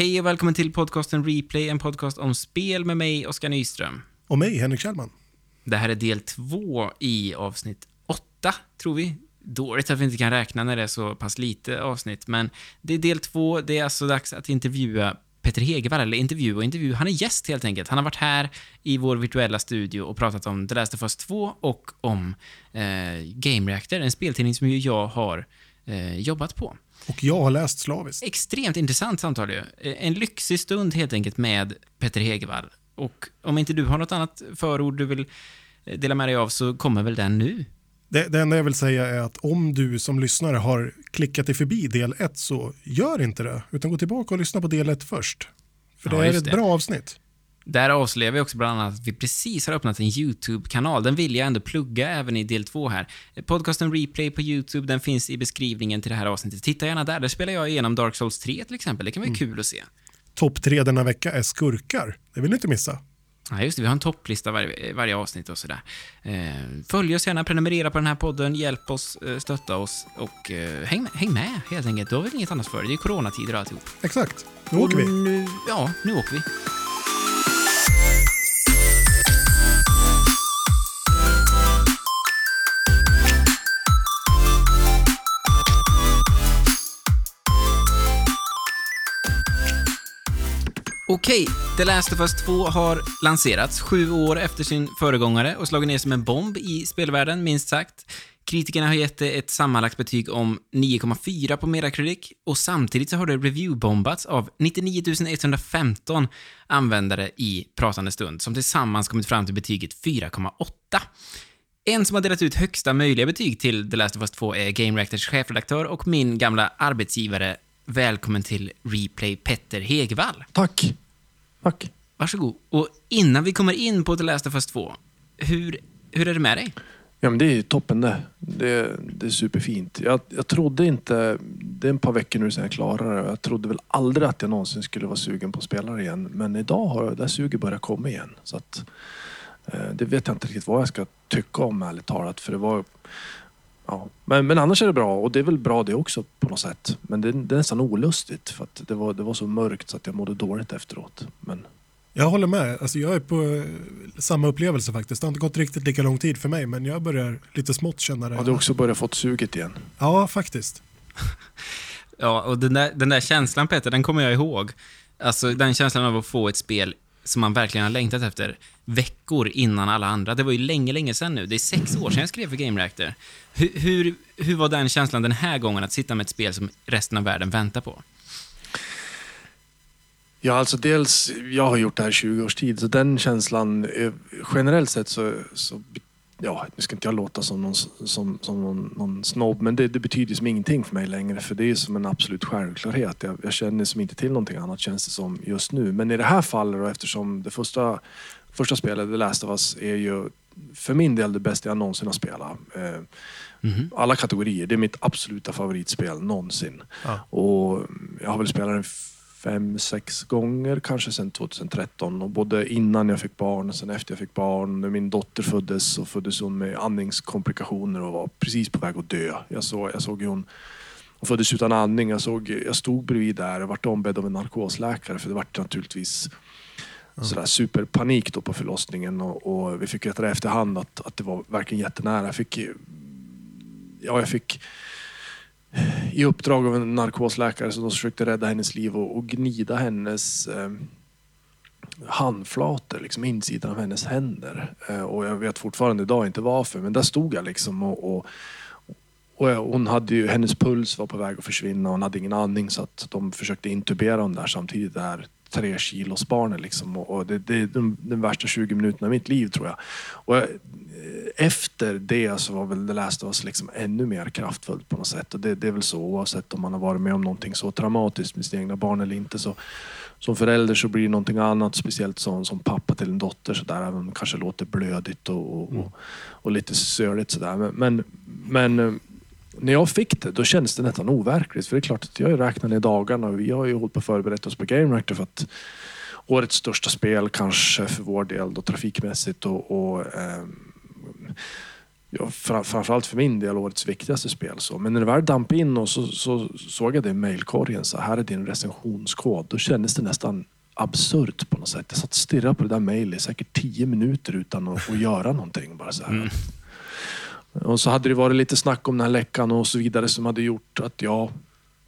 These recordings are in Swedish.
Hej och välkommen till podcasten Replay, en podcast om spel med mig, Oskar Nyström. Och mig, Henrik Kjellman. Det här är del två i avsnitt åtta, tror vi. Dåligt att vi inte kan räkna när det är så pass lite avsnitt, men det är del två. Det är alltså dags att intervjua Peter Hegevall, eller intervju och intervju. Han är gäst helt enkelt. Han har varit här i vår virtuella studio och pratat om The Last of Us 2 och om eh, Game Reactor, en speltidning som ju jag har eh, jobbat på. Och jag har läst slaviskt. Extremt intressant samtal ju. Eh, En lyxig stund helt enkelt med Peter Hegevall. Och om inte du har något annat förord du vill eh, dela med dig av så kommer väl den nu. Det, det enda jag vill säga är att om du som lyssnare har klickat dig förbi del 1 så gör inte det, utan gå tillbaka och lyssna på del 1 först. För det Ja, är just ett det. bra avsnitt. Där avslöjar vi också bland annat att vi precis har öppnat en YouTube-kanal. Den vill jag ändå plugga även i del två här. Podcasten Replay på YouTube, den finns i beskrivningen till det här avsnittet. Titta gärna där. Där spelar jag igenom Dark Souls 3 till exempel. Det kan vara kul att se. Topp tre denna vecka är skurkar. Det vill ni inte missa. Ja, just det. Vi har en topplista varje, varje avsnitt och sådär. Eh, följ oss gärna, prenumerera på den här podden, hjälp oss, eh, stötta oss och eh, häng, med, häng med helt enkelt. Du har väl inget annat för dig? Det är coronatider och alltihop. Exakt. Nu åker vi. Och Nu, ja, nu åker vi. Okej, The Last of Us 2 har lanserats sju år efter sin föregångare och slagit ner som en bomb i spelvärlden, minst sagt. Kritikerna har gett det ett sammanlagt betyg om 9,4 på Metacritic och samtidigt så har det reviewbombats av 99 115 användare i pratande stund som tillsammans kommit fram till betyget 4,8. En som har delat ut högsta möjliga betyg till The Last of Us 2 är Game Reactors chefredaktör och min gamla arbetsgivare. Välkommen till Replay, Petter Hegvall. Tack. Tack. Varsågod. Och innan vi kommer in på The Last of Us 2, hur, hur är det med dig? Ja, men det är toppen det. Det, det är superfint. Jag, jag trodde inte... Det är ett par veckor nu sedan jag klarade det. Jag trodde väl aldrig att jag någonsin skulle vara sugen på att spela igen. Men idag har jag- det här suget börjat komma igen. Så att, eh, det vet jag inte riktigt vad jag ska tycka om ärligt talat. För det var... Ja. Men, men annars är det bra och det är väl bra det också på något sätt. Men det, det är nästan olustigt för att det var, det var så mörkt så att jag mådde dåligt efteråt. Men Jag håller med. Alltså, jag är på eh, samma upplevelse faktiskt. Det har inte gått riktigt lika lång tid för mig, men jag börjar lite smått känna det. jag hade också börjat fått suget igen. Ja, faktiskt. Ja, och den där, den där känslan, Peter, den kommer jag ihåg. Alltså, den känslan av att få ett spel som man verkligen har längtat efter veckor innan alla andra. Det var ju länge, länge sedan nu. Det är sex år sedan jag skrev för Game Reactor. Hur, hur, hur var den känslan den här gången, att sitta med ett spel som resten av världen väntar på? Ja, alltså dels, jag har gjort det här i 20 års tid, så den känslan, generellt sett så, så ja, nu ska inte jag låta som någon, som, som någon, någon snobb, men det, det betyder som ingenting för mig längre, för det är som en absolut självklarhet. Jag, jag känner som inte till någonting annat känns det som just nu. Men i det här fallet, då, eftersom det första, första spelet, The Last of Us, är ju för min del det bästa jag någonsin har spelat. Eh, Mhm. alla kategorier. Det är mitt absoluta favoritspel någonsin. Ja. Och jag har väl spelat den fem, sex gånger kanske sedan 2013. Och både innan jag fick barn och sen efter jag fick barn. När min dotter föddes så föddes hon med andningskomplikationer och var precis på väg att dö. Jag såg, jag såg hur hon hon föddes utan andning. Jag, såg, jag stod bredvid där och vart ombedd av en narkosläkare för det vart naturligtvis sådär superpanik då på förlossningen och, och vi fick veta det efterhand att, att det var verkligen jättenära. Jag fick, ja, jag fick i uppdrag av en narkosläkare som försökte rädda hennes liv och, och gnida hennes eh, handflator, liksom insidan av hennes händer. Eh, och jag vet fortfarande idag inte varför, men där stod jag liksom och, och och hon hade ju, hennes puls var på väg att försvinna och hon hade ingen andning så att de försökte intubera hon där samtidigt. där tre kilos barnet liksom. Och, och det, det är de, de värsta 20 minuterna i mitt liv tror jag. Och jag, eh, efter det så var väl det läste oss liksom ännu mer kraftfullt på något sätt. Och det, det är väl så oavsett om man har varit med om någonting så traumatiskt med sina egna barn eller inte. Så, som förälder så blir det någonting annat, speciellt som, som pappa till en dotter så där, även kanske låter blödigt och, och, och, och lite söligt sådär. Men, men, men eh, när jag fick det, då kändes det nästan overkligt. För det är klart att jag har räknat ner dagarna och vi har ju hållit på att förberett oss på Game Reactor för att årets största spel kanske för vår del då trafikmässigt och, och eh, ja, framförallt för min del årets viktigaste spel. Så. Men när det väl damp in och så, så såg jag det i mejlkorgen. så här är din recensionskod. Då kändes det nästan absurt på något sätt. Jag satt och stirrade på det där mejlet i säkert tio minuter utan att, att göra någonting. Bara så här. Mm. Och så hade det varit lite snack om den här läckan och så vidare som hade gjort att jag...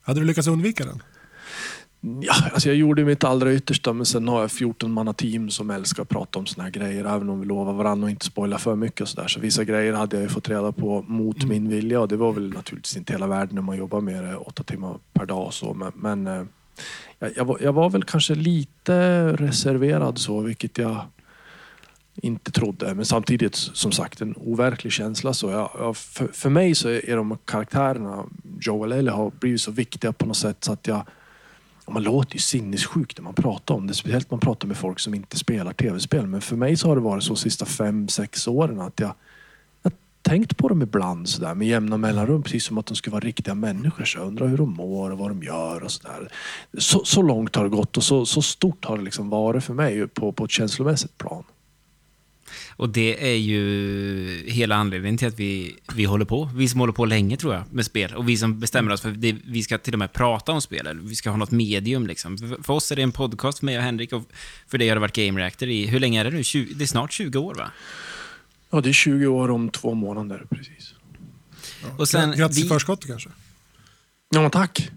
Hade du lyckats undvika den? Ja, alltså jag gjorde mitt allra yttersta men sen har jag 14 manna team som älskar att prata om såna här grejer. Även om vi lovar varandra och inte spoila för mycket och sådär. Så vissa grejer hade jag ju fått reda på mot mm. min vilja och det var väl naturligtvis inte hela världen när man jobbar med det åtta timmar per dag. Och så. Men, men eh, jag, jag, var, jag var väl kanske lite reserverad så, vilket jag inte trodde. Men samtidigt som sagt en overklig känsla. Så jag, jag, för, för mig så är de karaktärerna, Joel Ellie har blivit så viktiga på något sätt så att jag man låter ju sinnessjuk när man pratar om det. Speciellt när man pratar med folk som inte spelar tv-spel. Men för mig så har det varit så de sista fem, sex åren att jag, jag tänkt på dem ibland sådär med jämna mellanrum. Precis som att de skulle vara riktiga människor. Så jag undrar hur de mår och vad de gör och sådär. Så, så långt har det gått och så, så stort har det liksom varit för mig på, på ett känslomässigt plan. Och det är ju hela anledningen till att vi, vi håller på. Vi som håller på länge, tror jag, med spel. Och vi som bestämmer oss för att vi ska till och med prata om spel. Eller vi ska ha något medium, liksom. För, för oss är det en podcast för mig och Henrik. Och för dig har det varit Game Reactor i, hur länge är det nu? 20, det är snart 20 år, va? Ja, det är 20 år om två månader, precis. Ja. Och sen, Grattis i förskott kanske? Ja, tack.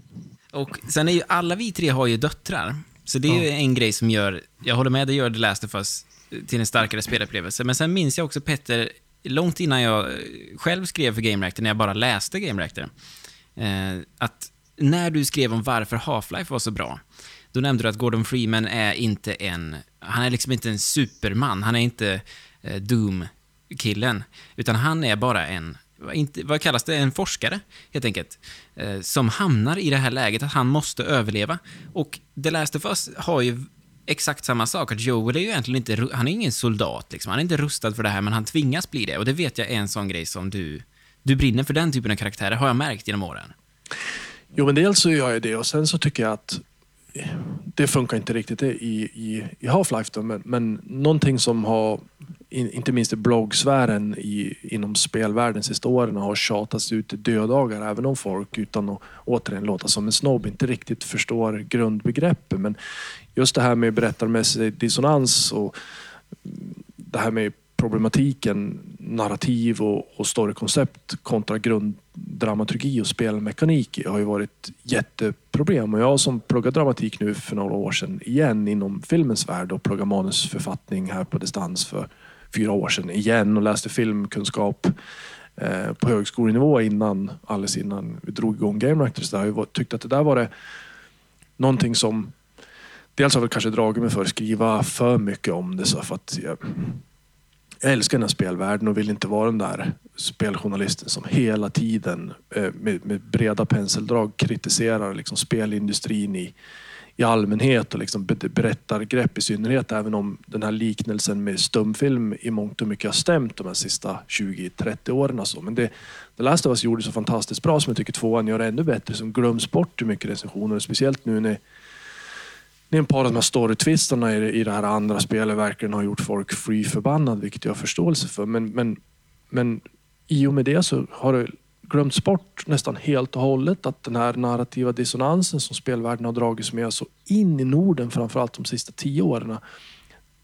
Och sen är ju alla vi tre har ju döttrar. Så det är ja. en grej som gör, jag håller med, det gör The Last of Us till en starkare spelupplevelse. Men sen minns jag också Petter, långt innan jag eh, själv skrev för Game Reactor, när jag bara läste Game Reactor, eh, att när du skrev om varför Half-Life var så bra, då nämnde du att Gordon Freeman är inte en, han är liksom inte en superman, han är inte eh, Doom-killen, utan han är bara en inte, vad kallas det, en forskare helt enkelt, eh, som hamnar i det här läget att han måste överleva. Och The Last of Us har ju exakt samma sak. Att Joel är ju egentligen inte, han är ingen soldat liksom. Han är inte rustad för det här, men han tvingas bli det. Och det vet jag är en sån grej som du, du brinner för den typen av karaktärer, har jag märkt genom åren. Jo, men dels så gör jag det och sen så tycker jag att det funkar inte riktigt i, i, i Half-Life men, men någonting som har, inte minst i bloggsfären i, inom spelvärlden sista åren har tjatats ut i dödagar även om folk utan att återigen låta som en snobb inte riktigt förstår grundbegreppet. Men just det här med berättarmässig dissonans och det här med problematiken, narrativ och, och storykoncept kontra grunddramaturgi och spelmekanik har ju varit jätteproblem. Och jag som pluggar dramatik nu för några år sedan igen inom filmens värld och pluggade manusförfattning här på distans för fyra år sedan igen och läste filmkunskap eh, på högskolenivå innan, alldeles innan vi drog igång Game Reactors. Jag har tyckt att det där var det någonting som dels har jag kanske dragit mig för att skriva för mycket om det så för att jag, jag älskar den här spelvärlden och vill inte vara den där speljournalisten som hela tiden eh, med, med, breda penseldrag kritiserar liksom spelindustrin i, i allmänhet och liksom berättargrepp i synnerhet. Även om den här liknelsen med stumfilm i mångt och mycket har stämt de här sista 20-30 åren. Och så. Men det The Last of Us gjorde så fantastiskt bra som jag tycker tvåan gör ännu bättre. Som glöms bort i mycket recensioner. Speciellt nu när det är en par av de här storytwistarna i, i det här andra spelet verkligen har gjort folk fri förbannad, vilket jag har förståelse för. Men, men, men i och med det så har det glömts bort nästan helt och hållet att den här narrativa dissonansen som spelvärlden har dragits med så in i Norden, framförallt de sista tio åren,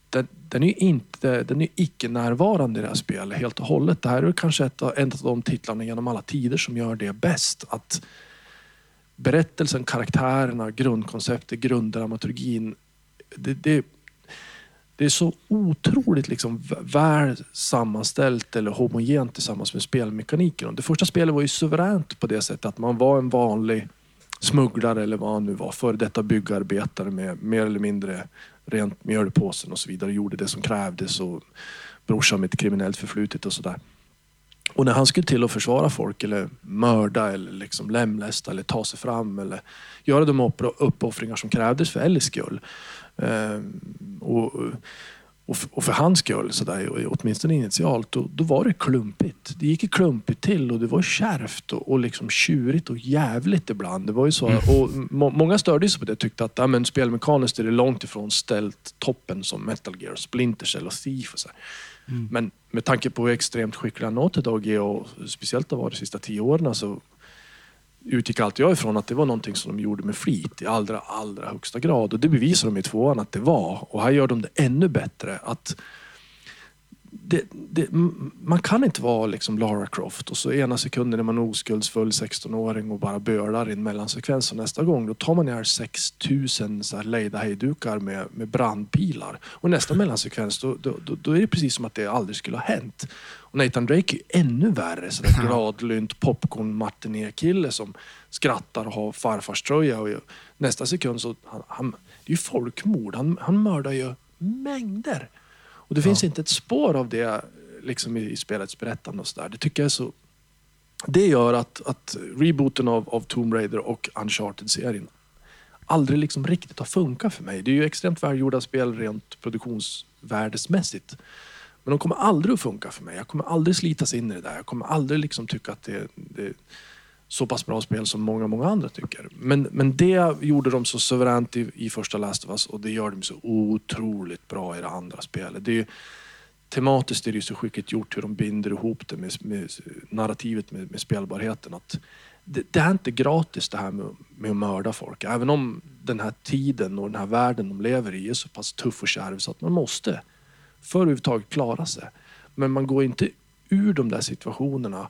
den, den är inte, den är icke närvarande i det här spelet helt och hållet. Det här är kanske ett, en av de titlarna genom alla tider som gör det bäst. Att berättelsen, karaktärerna, grundkonceptet, grunddramaturgin. Det, det, det är så otroligt liksom väl sammanställt eller homogent tillsammans med spelmekaniken. Det första spelet var ju suveränt på det sättet att man var en vanlig smugglare eller vad han nu var, före detta byggarbetare med mer eller mindre rent mjöl och så vidare. Gjorde det som krävdes och brorsan med ett kriminellt förflutet och sådär. Och när han skulle till att försvara folk eller mörda eller liksom lemlästa eller ta sig fram eller göra de uppoffringar som krävdes för Ellies skull. Ehm, och, och, för, och hans skull, så där, åtminstone initialt, då, då var det klumpigt. Det gick klumpigt till och det var kärvt och, och liksom tjurigt och jävligt ibland. Det var ju så. Mm. Och må, många störde sig på det tyckte att ja, men spelmekaniskt är det långt ifrån ställt toppen som Metal Gear, Splinter Cell och Thief. Och så här. Mm. Men med tanke på hur extremt skickliga nått idag är och speciellt har varit de sista tio åren så utgick alltid jag ifrån att det var någonting som de gjorde med flit i allra, allra högsta grad. Och det bevisar de i tvåan att det var. Och här gör de det ännu bättre. Att det, det, man kan inte vara liksom Lara Croft och så ena sekunden är man oskuldsfull 16-åring och bara bölar i en mellansekvens och nästa gång då tar man ner 6000 så här lejda hejdukar med, med brandpilar. Och nästa mellansekvens då, då, då, är det precis som att det aldrig skulle ha hänt. Och Nathan Drake är ju ännu värre. Så där gradlynt popcorn kille som skrattar och har farfarströja. Och nästa sekund så han, han, det är ju folkmord. Han, han mördar ju mängder. Och det finns inte ett spår av det liksom i, i spelets berättande och sådär. Det tycker jag är så... Det gör att, att rebooten av, av Tomb Raider och Uncharted-serien aldrig liksom riktigt har funkat för mig. Det är ju extremt välgjorda spel rent produktionsvärdesmässigt. Men de kommer aldrig att funka för mig. Jag kommer aldrig slitas in i det där. Jag kommer aldrig liksom tycka att det, det så pass bra spel som många, många andra tycker. Men, men det gjorde de så suveränt i, i första Last of Us och det gör de så otroligt bra i det andra spelet. Det är tematiskt är det ju så skickligt gjort hur de binder ihop det med, med narrativet med, med spelbarheten. Att det, det är inte gratis det här med, med att mörda folk. Även om den här tiden och den här världen de lever i är så pass tuff och kärv så att man måste för att överhuvudtaget klara sig. Men man går inte ur de där situationerna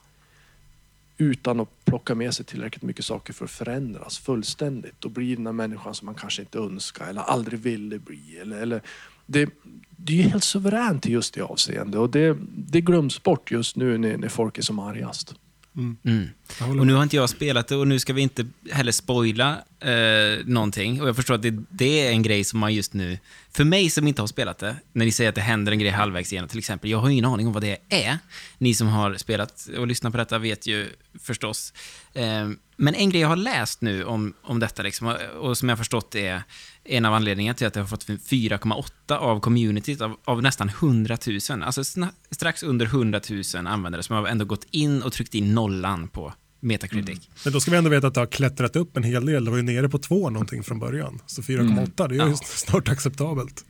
utan att plocka med sig tillräckligt mycket saker för att förändras fullständigt och bli den där människan som man kanske inte önskar eller aldrig ville bli. Eller, eller, det, det är helt suveränt i just det avseende och det, det glöms bort just nu när, när folk är som argast. Mm. Håller Och nu har inte jag spelat det och nu ska vi inte heller spoila eh, någonting. Och jag förstår att det, det är en grej som man just nu... För mig som inte har spelat det, när ni säger att det händer en grej halvvägs igenom till exempel, jag har ingen aning om vad det är. Ni som har spelat och lyssnat på detta vet ju förstås. Eh, men en grej jag har läst nu om, om detta, liksom, och, och som jag har förstått är en av anledningarna till att det har fått 4,8 av communityt av, av nästan 100 000. Alltså strax under 100 000 användare som har ändå gått in och tryckt in nollan på Metacritic. Men då ska vi ändå veta att det har klättrat upp en hel del. Det var ju nere på två någonting från början. Så 4,8 det är ju Ja. snart acceptabelt.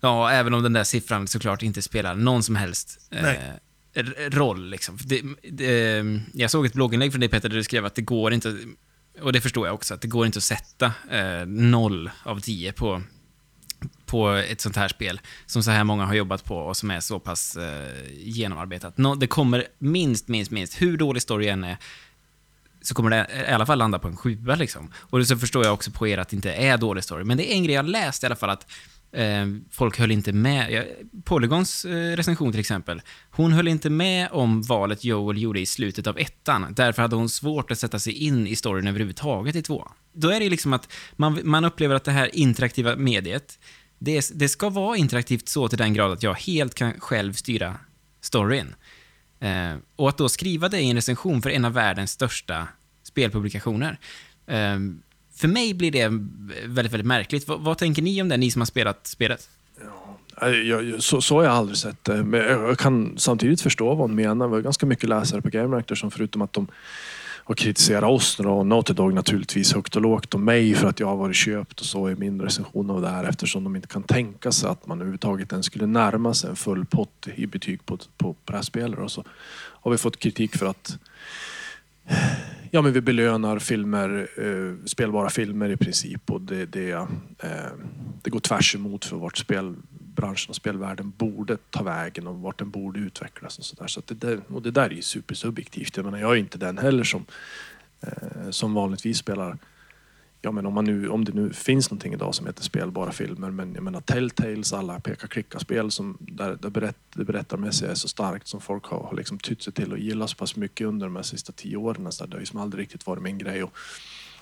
Ja, även om den där siffran såklart inte spelar någon som helst eh, roll. Liksom. Det, det, jag såg ett blogginlägg från dig Peter, där du skrev att det går inte, och det förstår jag också, att det går inte att sätta eh, noll av tio på, på ett sånt här spel som så här många har jobbat på och som är så pass eh, genomarbetat. No, det kommer minst, minst, minst, hur dålig story än är, så kommer det i alla fall landa på en sjua. Liksom. Och så förstår jag också på er att det inte är dålig story. Men det är en grej jag läst i alla fall att Eh, folk höll inte med. Polygons eh, recension till exempel. Hon höll inte med om valet Joel gjorde i slutet av ettan. Därför hade hon svårt att sätta sig in i storyn överhuvudtaget i tvåan. Då är det liksom att man, man upplever att det här interaktiva mediet, det, det ska vara interaktivt så till den grad att jag helt kan själv styra storyn. Eh, och att då skriva det i en recension för en av världens största spelpublikationer. Eh, för mig blir det väldigt, väldigt märkligt. Vad, vad tänker ni om det, ni som har spelat spelet? Ja, jag, så, så har jag aldrig sett det. Men jag, jag kan samtidigt förstå vad hon menar. Vi har ganska mycket läsare på Game Reactor som förutom att de har kritiserat oss och Naughty Dog naturligtvis högt och lågt och mig för att jag har varit köpt och så i min recension av det här eftersom de inte kan tänka sig att man överhuvudtaget ens skulle närma sig en full pott i betyg på, på, på det här spelet. Och så har vi fått kritik för att Ja, men vi belönar filmer, eh, spelbara filmer i princip och det, det, eh, det går tvärs emot för vart spelbranschen och spelvärlden borde ta vägen och vart den borde utvecklas och sådär. Så att det där, och det där är ju supersubjektivt. Jag menar, jag är inte den heller som, eh, som vanligtvis spelar Ja, men om, man nu, om det nu finns någonting idag som heter spelbara filmer, men jag menar Telltales, alla peka-klicka-spel som där, där berätt, det berättarmässiga är så starkt som folk har, har liksom tytt sig till och gillat så pass mycket under de här sista tio åren. Så där, det har ju som aldrig riktigt varit min grej. Och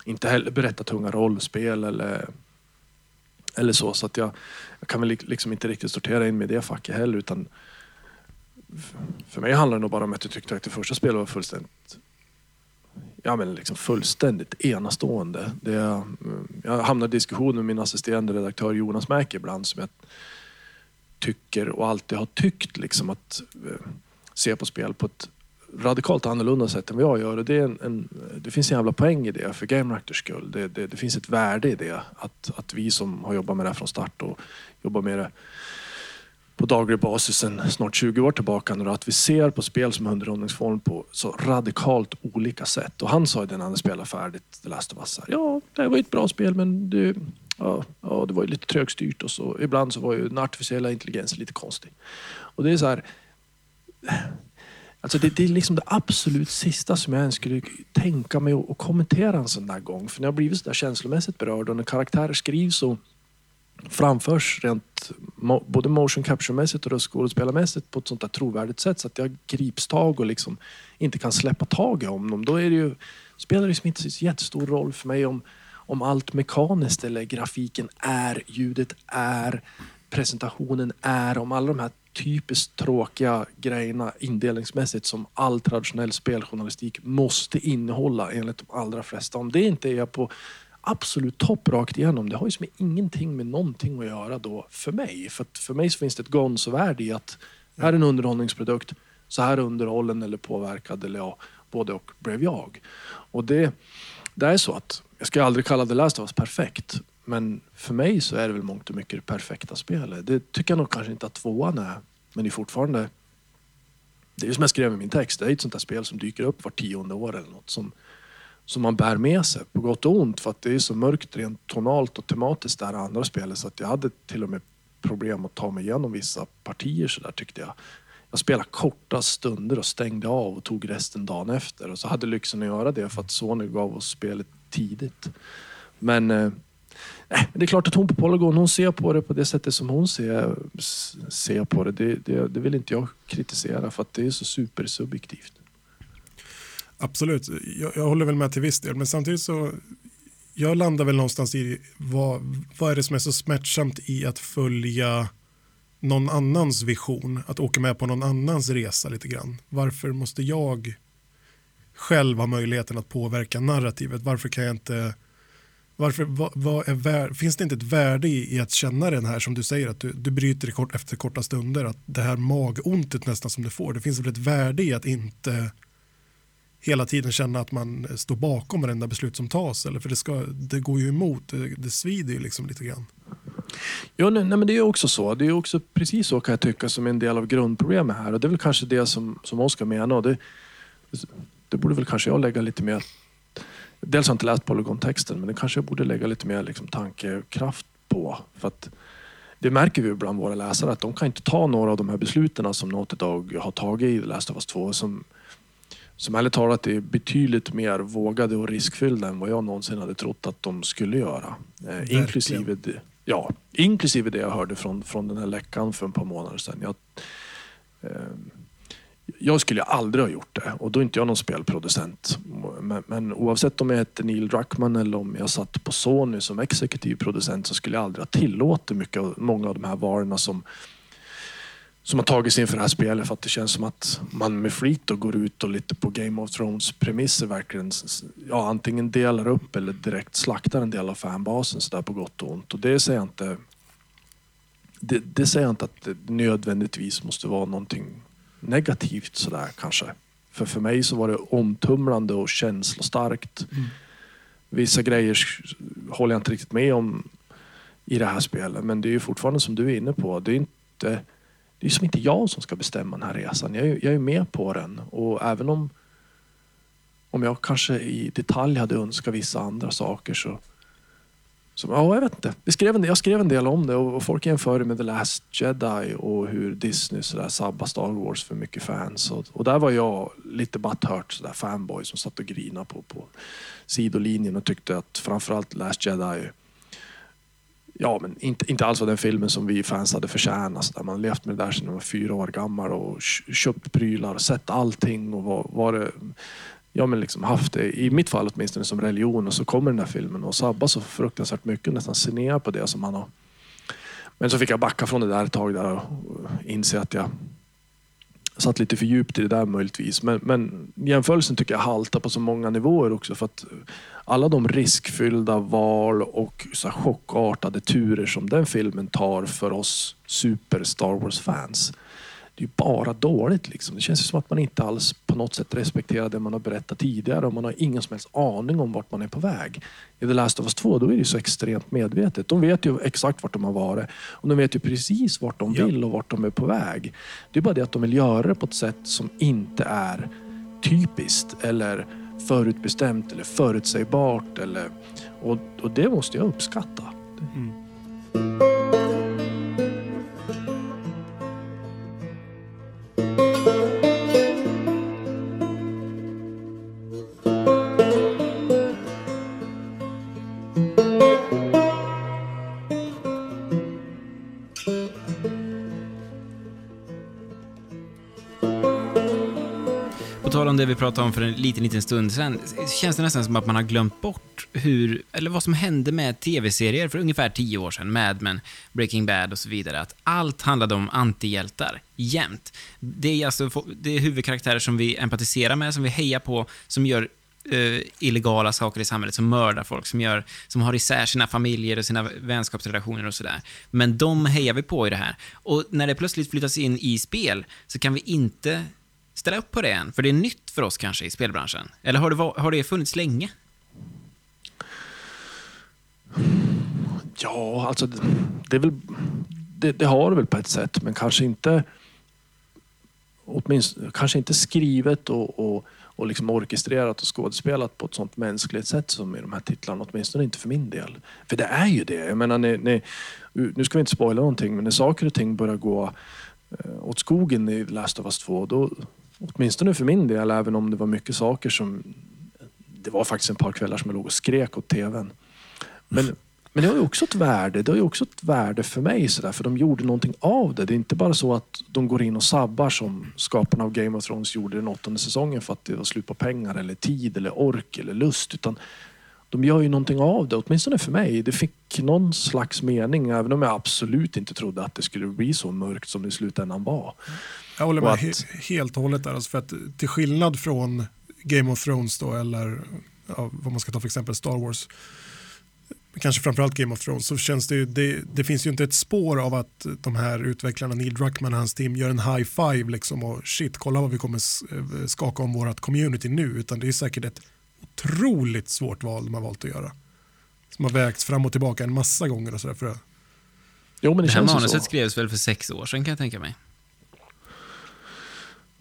inte heller berätta tunga rollspel eller, eller så. Så att jag, jag kan väl liksom inte riktigt sortera in mig i det facket heller. Utan för mig handlar det nog bara om att jag tyckte att det första spelet var fullständigt ja, men liksom fullständigt enastående. Det, mm, jag hamnar i diskussion med min assisterande redaktör Jonas Mäki ibland som jag tycker och alltid har tyckt liksom att eh, se på spel på ett radikalt annorlunda sätt än vad jag gör. Och det, är en, en, det finns en jävla poäng i det för Game Reactors skull. Det, det, det, finns ett värde i det. Att, att vi som har jobbat med det här från start och jobbar med det på daglig basis sedan snart 20 år tillbaka nu att vi ser på spel som underhållningsform på så radikalt olika sätt. Och han sa ju det när han spelade färdigt The Last of Us. Ja, det var ju ett bra spel men det, ja, ja, det var ju lite trögstyrt och så. Ibland så var ju den artificiella intelligensen lite konstig. Och det är så här... Alltså det, det, är liksom det absolut sista som jag ens skulle tänka mig att kommentera en sån där gång. För när jag blivit så där känslomässigt berörd och när karaktärer skrivs och framförs rent både motion capture-mässigt och skådespelarmässigt på ett sånt där trovärdigt sätt så att jag grips tag och liksom inte kan släppa taget om dem. Då är det ju, spelar det liksom inte så jättestor roll för mig om, om allt mekaniskt eller grafiken är, ljudet är, presentationen är, om alla de här typiskt tråkiga grejerna indelningsmässigt som all traditionell speljournalistik måste innehålla enligt de allra flesta. Om det inte är jag på absolut topp rakt igenom. Det har ju som ingenting med någonting att göra då för mig. För för mig så finns det ett gonzo-värde i att här är en underhållningsprodukt, så här underhållen eller påverkad eller ja, både och blev jag. Och det, det är så att, jag ska aldrig kalla The Last of Us perfekt, men för mig så är det väl mångt och mycket det perfekta spelet. Det tycker jag nog kanske inte att tvåan är, men det är fortfarande det är som jag skrev i min text, det är ett sånt där spel som dyker upp var tionde år eller något som som man bär med sig på gott och ont för att det är så mörkt rent tonalt och tematiskt det här andra spelet så att jag hade till och med problem att ta mig igenom vissa partier så där tyckte jag. Jag spelade korta stunder och stängde av och tog resten dagen efter och så hade lyxen att göra det för att Sony gav oss spelet tidigt. Men eh, det är klart att hon på Polygon, hon ser på det på det sättet som hon ser, ser på det. Det, det. det vill inte jag kritisera för att det är så supersubjektivt. Absolut, jag, jag, håller väl med till viss del, men samtidigt så jag landar väl någonstans i vad, vad är det som är så smärtsamt i att följa någon annans vision, att åka med på någon annans resa lite grann. Varför måste jag själv ha möjligheten att påverka narrativet? Varför kan jag inte varför, vad, vad är finns det inte ett värde i, i, att känna den här som du säger att du, du bryter det kort, efter korta stunder att det här magontet nästan som du får det finns väl ett värde i att inte hela tiden känna att man står bakom varenda beslut som tas. Eller för det, ska, det går ju emot, det, det svider ju liksom lite grann. Ja, nej, men det är också så. Det är också precis så kan jag tycka som en del av grundproblemet här. Och det är väl kanske det som, som Oskar menar. Det, det borde väl kanske jag lägga lite mer... Dels har jag inte läst polygontexten, men det kanske jag borde lägga lite mer liksom, tankekraft på. För att det märker vi bland våra läsare att de kan inte ta några av de här besluten som Naughty Dog har tagit i Last of Us 2 som som ärligt talat är betydligt mer vågade och riskfyllda än vad jag någonsin hade trott att de skulle göra. Eh, inklusive, det, ja, inklusive det jag hörde från, från den här läckan för ett par månader sedan. Jag, eh, jag skulle aldrig ha gjort det och då är inte jag någon spelproducent. Men, men, oavsett om jag hette Neil Druckmann eller om jag satt på Sony som exekutiv producent så skulle jag aldrig ha tillåtit mycket, många av de här varorna som som har tagit sig inför det här spelet för att det känns som att man med flit går ut och lite på Game of Thrones premisser verkligen ja, antingen delar upp eller direkt slaktar en del av fanbasen sådär på gott och ont. Och det säger jag inte det, det säger jag inte att det nödvändigtvis måste vara någonting negativt sådär kanske. För för mig så var det omtumlande och känslostarkt. Mm. Vissa grejer håller jag inte riktigt med om i det här spelet men det är ju fortfarande som du är inne på. Det är inte det är som inte jag som ska bestämma den här resan. Jag är, jag är med på den och även om, om jag kanske i detalj hade önskat vissa andra saker så, så ja, jag vet inte. Jag skrev, en, jag skrev en del om det och, folk jämförde med The Last Jedi och hur Disney sådär sabbar Star Wars för mycket fans. Och, och där var jag lite butthurt, sådär fanboy som satt och grinade på, på sidolinjen och tyckte att framförallt Last Jedi ja, men inte, inte alls var den filmen som vi fans hade förtjänat. Där man levt med det där sedan man var fyra år gammal och köpt prylar och sett allting och var, var det, ja, men liksom haft det, i mitt fall åtminstone, som religion. Och så kommer den där filmen och sabbar så fruktansvärt mycket nästan se på det som man har. Men så fick jag backa från det där ett tag där och inse att jag satt lite för djupt i det där möjligtvis. Men, men jämförelsen tycker jag haltar på så många nivåer också. För att alla de riskfyllda val och så chockartade turer som den filmen tar för oss super Star Wars-fans det är bara dåligt. Liksom. Det känns som att man inte alls på något sätt respekterar det man har berättat tidigare och man har ingen som helst aning om vart man är på väg. I The Last of Us 2 då är det så extremt medvetet. De vet ju exakt vart de har varit och de vet ju precis vart de vill och vart de är på väg. Det är bara det att de vill göra det på ett sätt som inte är typiskt eller förutbestämt eller förutsägbart. Eller, och, och det måste jag uppskatta. Mm. Vi pratade om för en liten, liten stund sedan, känns det nästan som att man har glömt bort hur, eller vad som hände med tv-serier för ungefär tio år sedan, Mad Men, Breaking Bad och så vidare, att allt handlade om antihjältar, jämt. Det är alltså det är huvudkaraktärer som vi empatiserar med, som vi hejar på, som gör Uh, illegala saker i samhället, som mördar folk, som, gör, som har isär sina familjer och sina vänskapsrelationer och sådär. Men de hejar vi på i det här. Och när det plötsligt flyttas in i spel så kan vi inte ställa upp på det än? För det är nytt för oss kanske i spelbranschen. Eller har det, har det funnits länge? Ja, alltså det, är väl, det, det, har det väl på ett sätt, men kanske inte åtminstone, kanske inte skrivet och, och, och liksom orkestrerat och skådespelat på ett sånt mänskligt sätt som i de här titlarna, åtminstone inte för min del. För det är ju det. Jag menar, ni, ni, nu ska vi inte spoila någonting, men när saker och ting börjar gå eh, åt skogen i Last of Us 2, då, åtminstone för min del, även om det var mycket saker som... Det var faktiskt ett par kvällar som jag låg och skrek åt TVn. Men, men det har ju också ett värde. Det har ju också ett värde för mig, så där, för de gjorde någonting av det. Det är inte bara så att de går in och sabbar som skaparna av Game of Thrones gjorde den åttonde säsongen för att det var slut på pengar, eller tid, eller ork eller lust. Utan de gör ju någonting av det, åtminstone för mig. Det fick någon slags mening, även om jag absolut inte trodde att det skulle bli så mörkt som det i slutändan var. Jag håller med att... helt och hållet där. Alltså för att till skillnad från Game of Thrones då, eller ja, vad man ska ta för exempel Star Wars, kanske framförallt Game of Thrones, så känns det ju, det, det, finns ju inte ett spår av att de här utvecklarna, Neil Druckmann och hans team, gör en high five liksom och shit, kolla vad vi kommer eh, skaka om vårt community nu, utan det är säkert ett otroligt svårt val de har valt att göra. Som har vägts fram och tillbaka en massa gånger och sådär. För att... Jo, men det, det här manuset skrevs väl för sex år sedan kan jag tänka mig.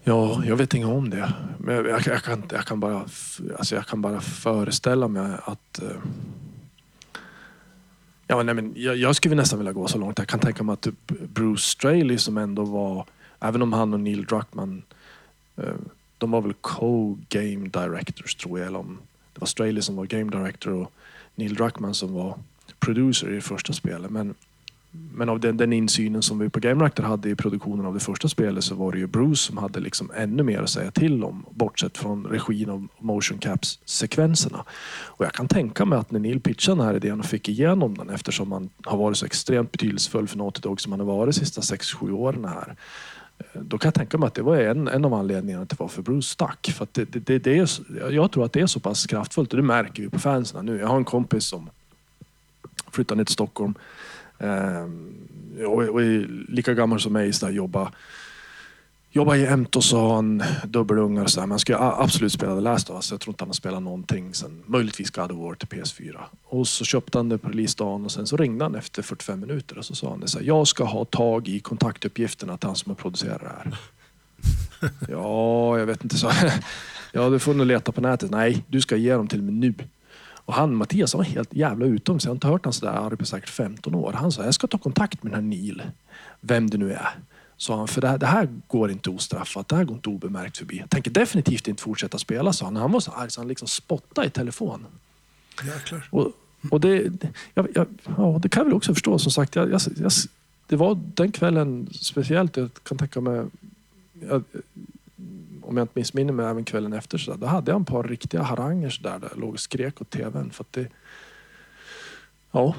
Ja, jag vet inget om det. Men jag, jag, jag, kan, jag, kan, bara, alltså jag kan bara föreställa mig att... Eh, ja, nej, men jag, jag skulle nästan vilja gå så långt. Jag kan tänka mig att typ Bruce Straley som ändå var, även om han och Neil Druckmann, eh, de var väl co-game directors tror jag. Eller om det var Straley som var game director och Neil Druckmann som var producer i det första spelet. Men men av den, den insynen som vi på Game Reactor hade i produktionen av det första spelet så var det ju Bruce som hade liksom ännu mer att säga till om. Bortsett från regin av motion caps sekvenserna. Och jag kan tänka mig att när Neil pitchade den här idén och fick igenom den eftersom han har varit så extremt betydelsefull för Naughty Dog som han har varit de sista 6-7 åren här. Eh, då kan jag tänka mig att det var en, en av anledningarna till varför Bruce stack. För det, det, det, det, är, jag tror att det är så pass kraftfullt och det märker vi på fansen nu. Jag har en kompis som flyttade ner till Stockholm och, och är lika gammal som mig, så jobba jobba jämt och så har han dubbelungar och så här. Men han ska absolut spela The Last of Us. Jag tror inte han har spelat någonting sen möjligtvis God of War till PS4. Och så köpte han det på releasedagen och sen så ringde han efter 45 minuter och så sa han det så här, Jag ska ha tag i kontaktuppgifterna till han som har producerat det här. ja, jag vet inte. så. ja, du får nog leta på nätet. Nej, du ska ge dem till mig nu. Och han, Mattias, var helt jävla utom sig. Jag har inte hört honom sådär arg på säkert 15 år. Han sa, jag ska ta kontakt med den här Neil. Vem det nu är. Sa han, för det här, det här går inte ostraffat. Det här går inte obemärkt förbi. Jag tänker definitivt inte fortsätta spela, sa han. Han var så arg så han liksom spottade i telefon. Jäklar. Och, och det, jag, jag, ja, det kan jag väl också förstå. Som sagt, jag, jag, det var den kvällen speciellt. Jag kan tänka mig om jag inte missminner mig, även kvällen efter. Så där, då hade jag en par riktiga haranger så där, där jag låg och skrek åt tvn. För det, Ja,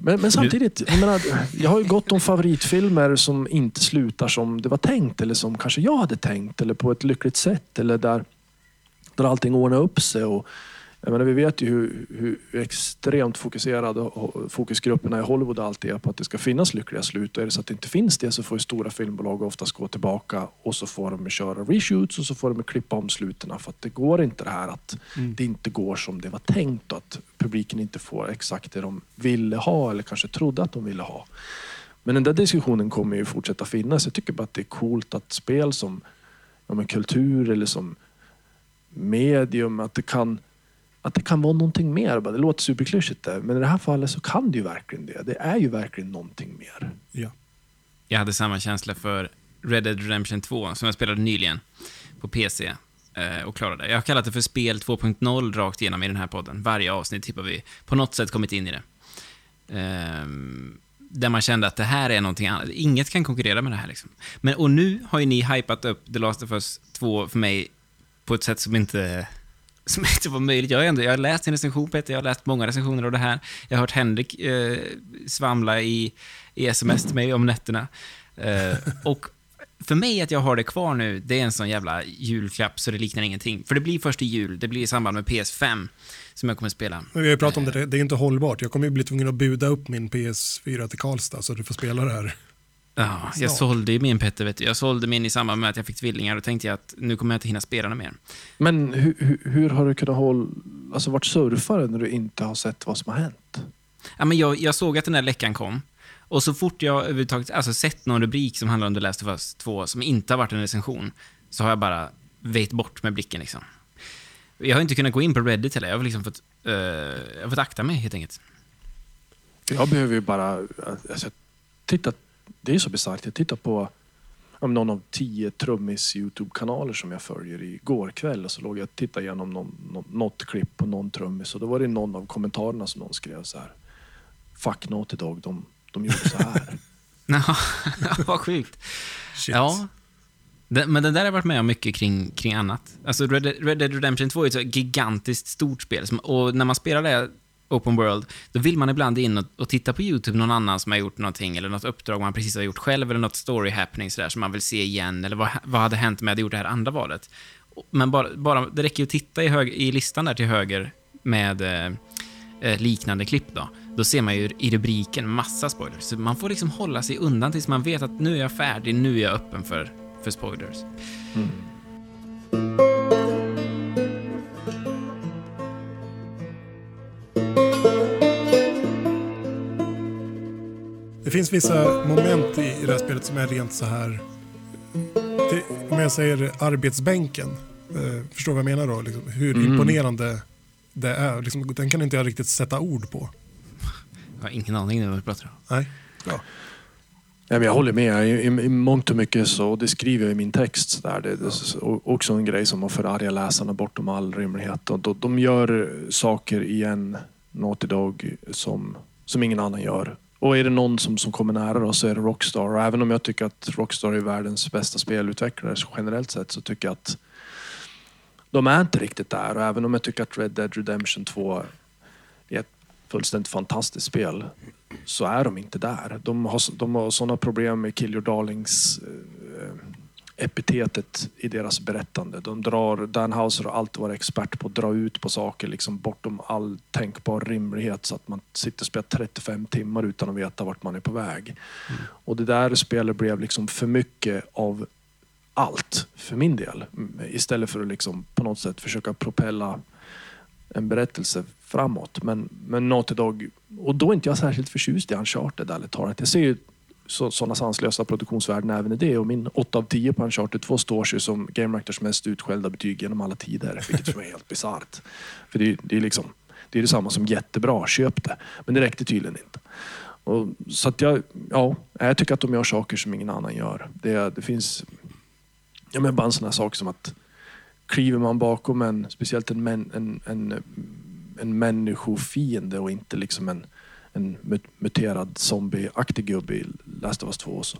men, men samtidigt, jag, menar, jag har ju gott om favoritfilmer som inte slutar som det var tänkt eller som kanske jag hade tänkt eller på ett lyckligt sätt eller där, där allting ordnar upp sig. Och, jag menar, vi vet ju hur, hur extremt fokuserade fokusgrupperna i Hollywood alltid är på att det ska finnas lyckliga slut. Och är det så att det inte finns det så får ju stora filmbolag oftast gå tillbaka och så får de köra reshoots och så får de klippa om sluten. För att det går inte det här att mm. det inte går som det var tänkt och att publiken inte får exakt det de ville ha eller kanske trodde att de ville ha. Men den där diskussionen kommer ju fortsätta finnas. Jag tycker bara att det är coolt att spel som ja, kultur eller som medium, att det kan att det kan vara någonting mer. Det låter superklyschigt där, men i det här fallet så kan det ju verkligen det. Det är ju verkligen någonting mer. Ja. Jag hade samma känsla för Red Dead Redemption 2, som jag spelade nyligen på PC eh, och klarade. Jag har kallat det för spel 2.0 rakt igenom i den här podden. Varje avsnitt tippar vi på något sätt kommit in i det. Um, där man kände att det här är någonting annat. Inget kan konkurrera med det här. Liksom. Men, och nu har ju ni hypat upp The Last of Us 2 för mig på ett sätt som inte som inte var möjligt. Jag har, ändå, jag har läst en recension Peter, jag har läst många recensioner av det här. Jag har hört Henrik eh, svamla i, i sms till mig om nätterna. Eh, och för mig att jag har det kvar nu, det är en sån jävla julklapp så det liknar ingenting. För det blir först i jul, det blir i samband med PS5 som jag kommer spela. Men vi har ju pratat om det, det är inte hållbart. Jag kommer ju bli tvungen att buda upp min PS4 till Karlstad så du får spela det här. Ja, jag sålde ju min Petter, vet du. Jag sålde min i samband med att jag fick tvillingar och tänkte jag att nu kommer jag inte hinna spela mer. Men hur, hur, hur har du kunnat hålla, alltså varit surfare när du inte har sett vad som har hänt? Ja, men jag, jag såg att den där läckan kom. Och så fort jag överhuvudtaget alltså, sett någon rubrik som handlar om The Last of Us 2 som inte har varit en recension, så har jag bara väjt bort med blicken. Liksom. Jag har inte kunnat gå in på Reddit heller. Jag har liksom fått, uh, jag har fått akta mig helt enkelt. Jag behöver ju bara alltså, titta det är så bisarrt. Jag tittar på om någon av tio trummis Youtube-kanaler som jag följer igår kväll och så låg jag och tittade igenom någon, någon, något klipp på någon trummis och då var det någon av kommentarerna som någon skrev så här. Fuck Naughty Dog, de, de gjorde så här. ja, vad sjukt. Shit. Ja. men det där har jag varit med om mycket kring, kring annat. Alltså Red, Red Dead Redemption 2 är ett så gigantiskt stort spel. Och när man spelar det open world, då vill man ibland in och, och, titta på YouTube, någon annan som har gjort någonting, eller något uppdrag man precis har gjort själv, eller något story happening sådär, som man vill se igen, eller vad, vad hade hänt om jag hade gjort det här andra valet? Men bara, bara det räcker ju att titta i, hög, i listan där till höger med eh, eh, liknande klipp då. Då ser man ju i rubriken massa spoilers. Så man får liksom hålla sig undan tills man vet att nu är jag färdig, nu är jag öppen för, för spoilers. Mm. Det finns vissa moment i det här spelet som är rent så här... Det, om jag säger arbetsbänken, eh, förstår vad jag menar då? Liksom, hur mm. imponerande det är. Liksom, den kan inte jag riktigt sätta ord på. Jag har ingen aning om vad du pratar om. Nej, bra. Ja, jag håller med. I, i, I mångt och mycket så, det skriver jag i min text. Där. Det, det är också en grej som har förargat läsarna bortom all rimlighet. Och de, de gör saker i en Naughty Dog som, som ingen annan gör. Och är det någon som, som kommer nära då så är det Rockstar. Och även om jag tycker att Rockstar är världens bästa spelutvecklare generellt sett så tycker jag att de är inte riktigt där. Och även om jag tycker att Red Dead Redemption 2 är ett fullständigt fantastiskt spel så är de inte där. De har, de har sådana problem med Kill Your Darlings eh, eh epitetet i deras berättande. De drar, Dan Houser har alltid varit expert på att dra ut på saker liksom bortom all tänkbar rimlighet så att man sitter och spelar 35 timmar utan att veta vart man är på väg. Mm. Och det där spelet blev liksom för mycket av allt för min del. Istället för att liksom på något sätt försöka propella en berättelse framåt. Men, men Naughty Dog, och då är inte jag särskilt förtjust i Uncharted ärligt talat. Jag ser ju sådana sanslösa produktionsvärden även i det. Och min 8 av 10 på Uncharted 2 står sig som Game Reactors mest utskällda betyg genom alla tider. Vilket för mig är helt bisarrt. För det, det är liksom det är detsamma som jättebra, köp det. Men det räckte tydligen inte. Och, så att jag, ja, jag tycker att de gör saker som ingen annan gör. Det, det finns ja, men bara en sån här sak som att kliver man bakom en, speciellt en, en, en, en, en människofiende och inte liksom en en muterad zombieaktig gubbe i Last of Us 2. Så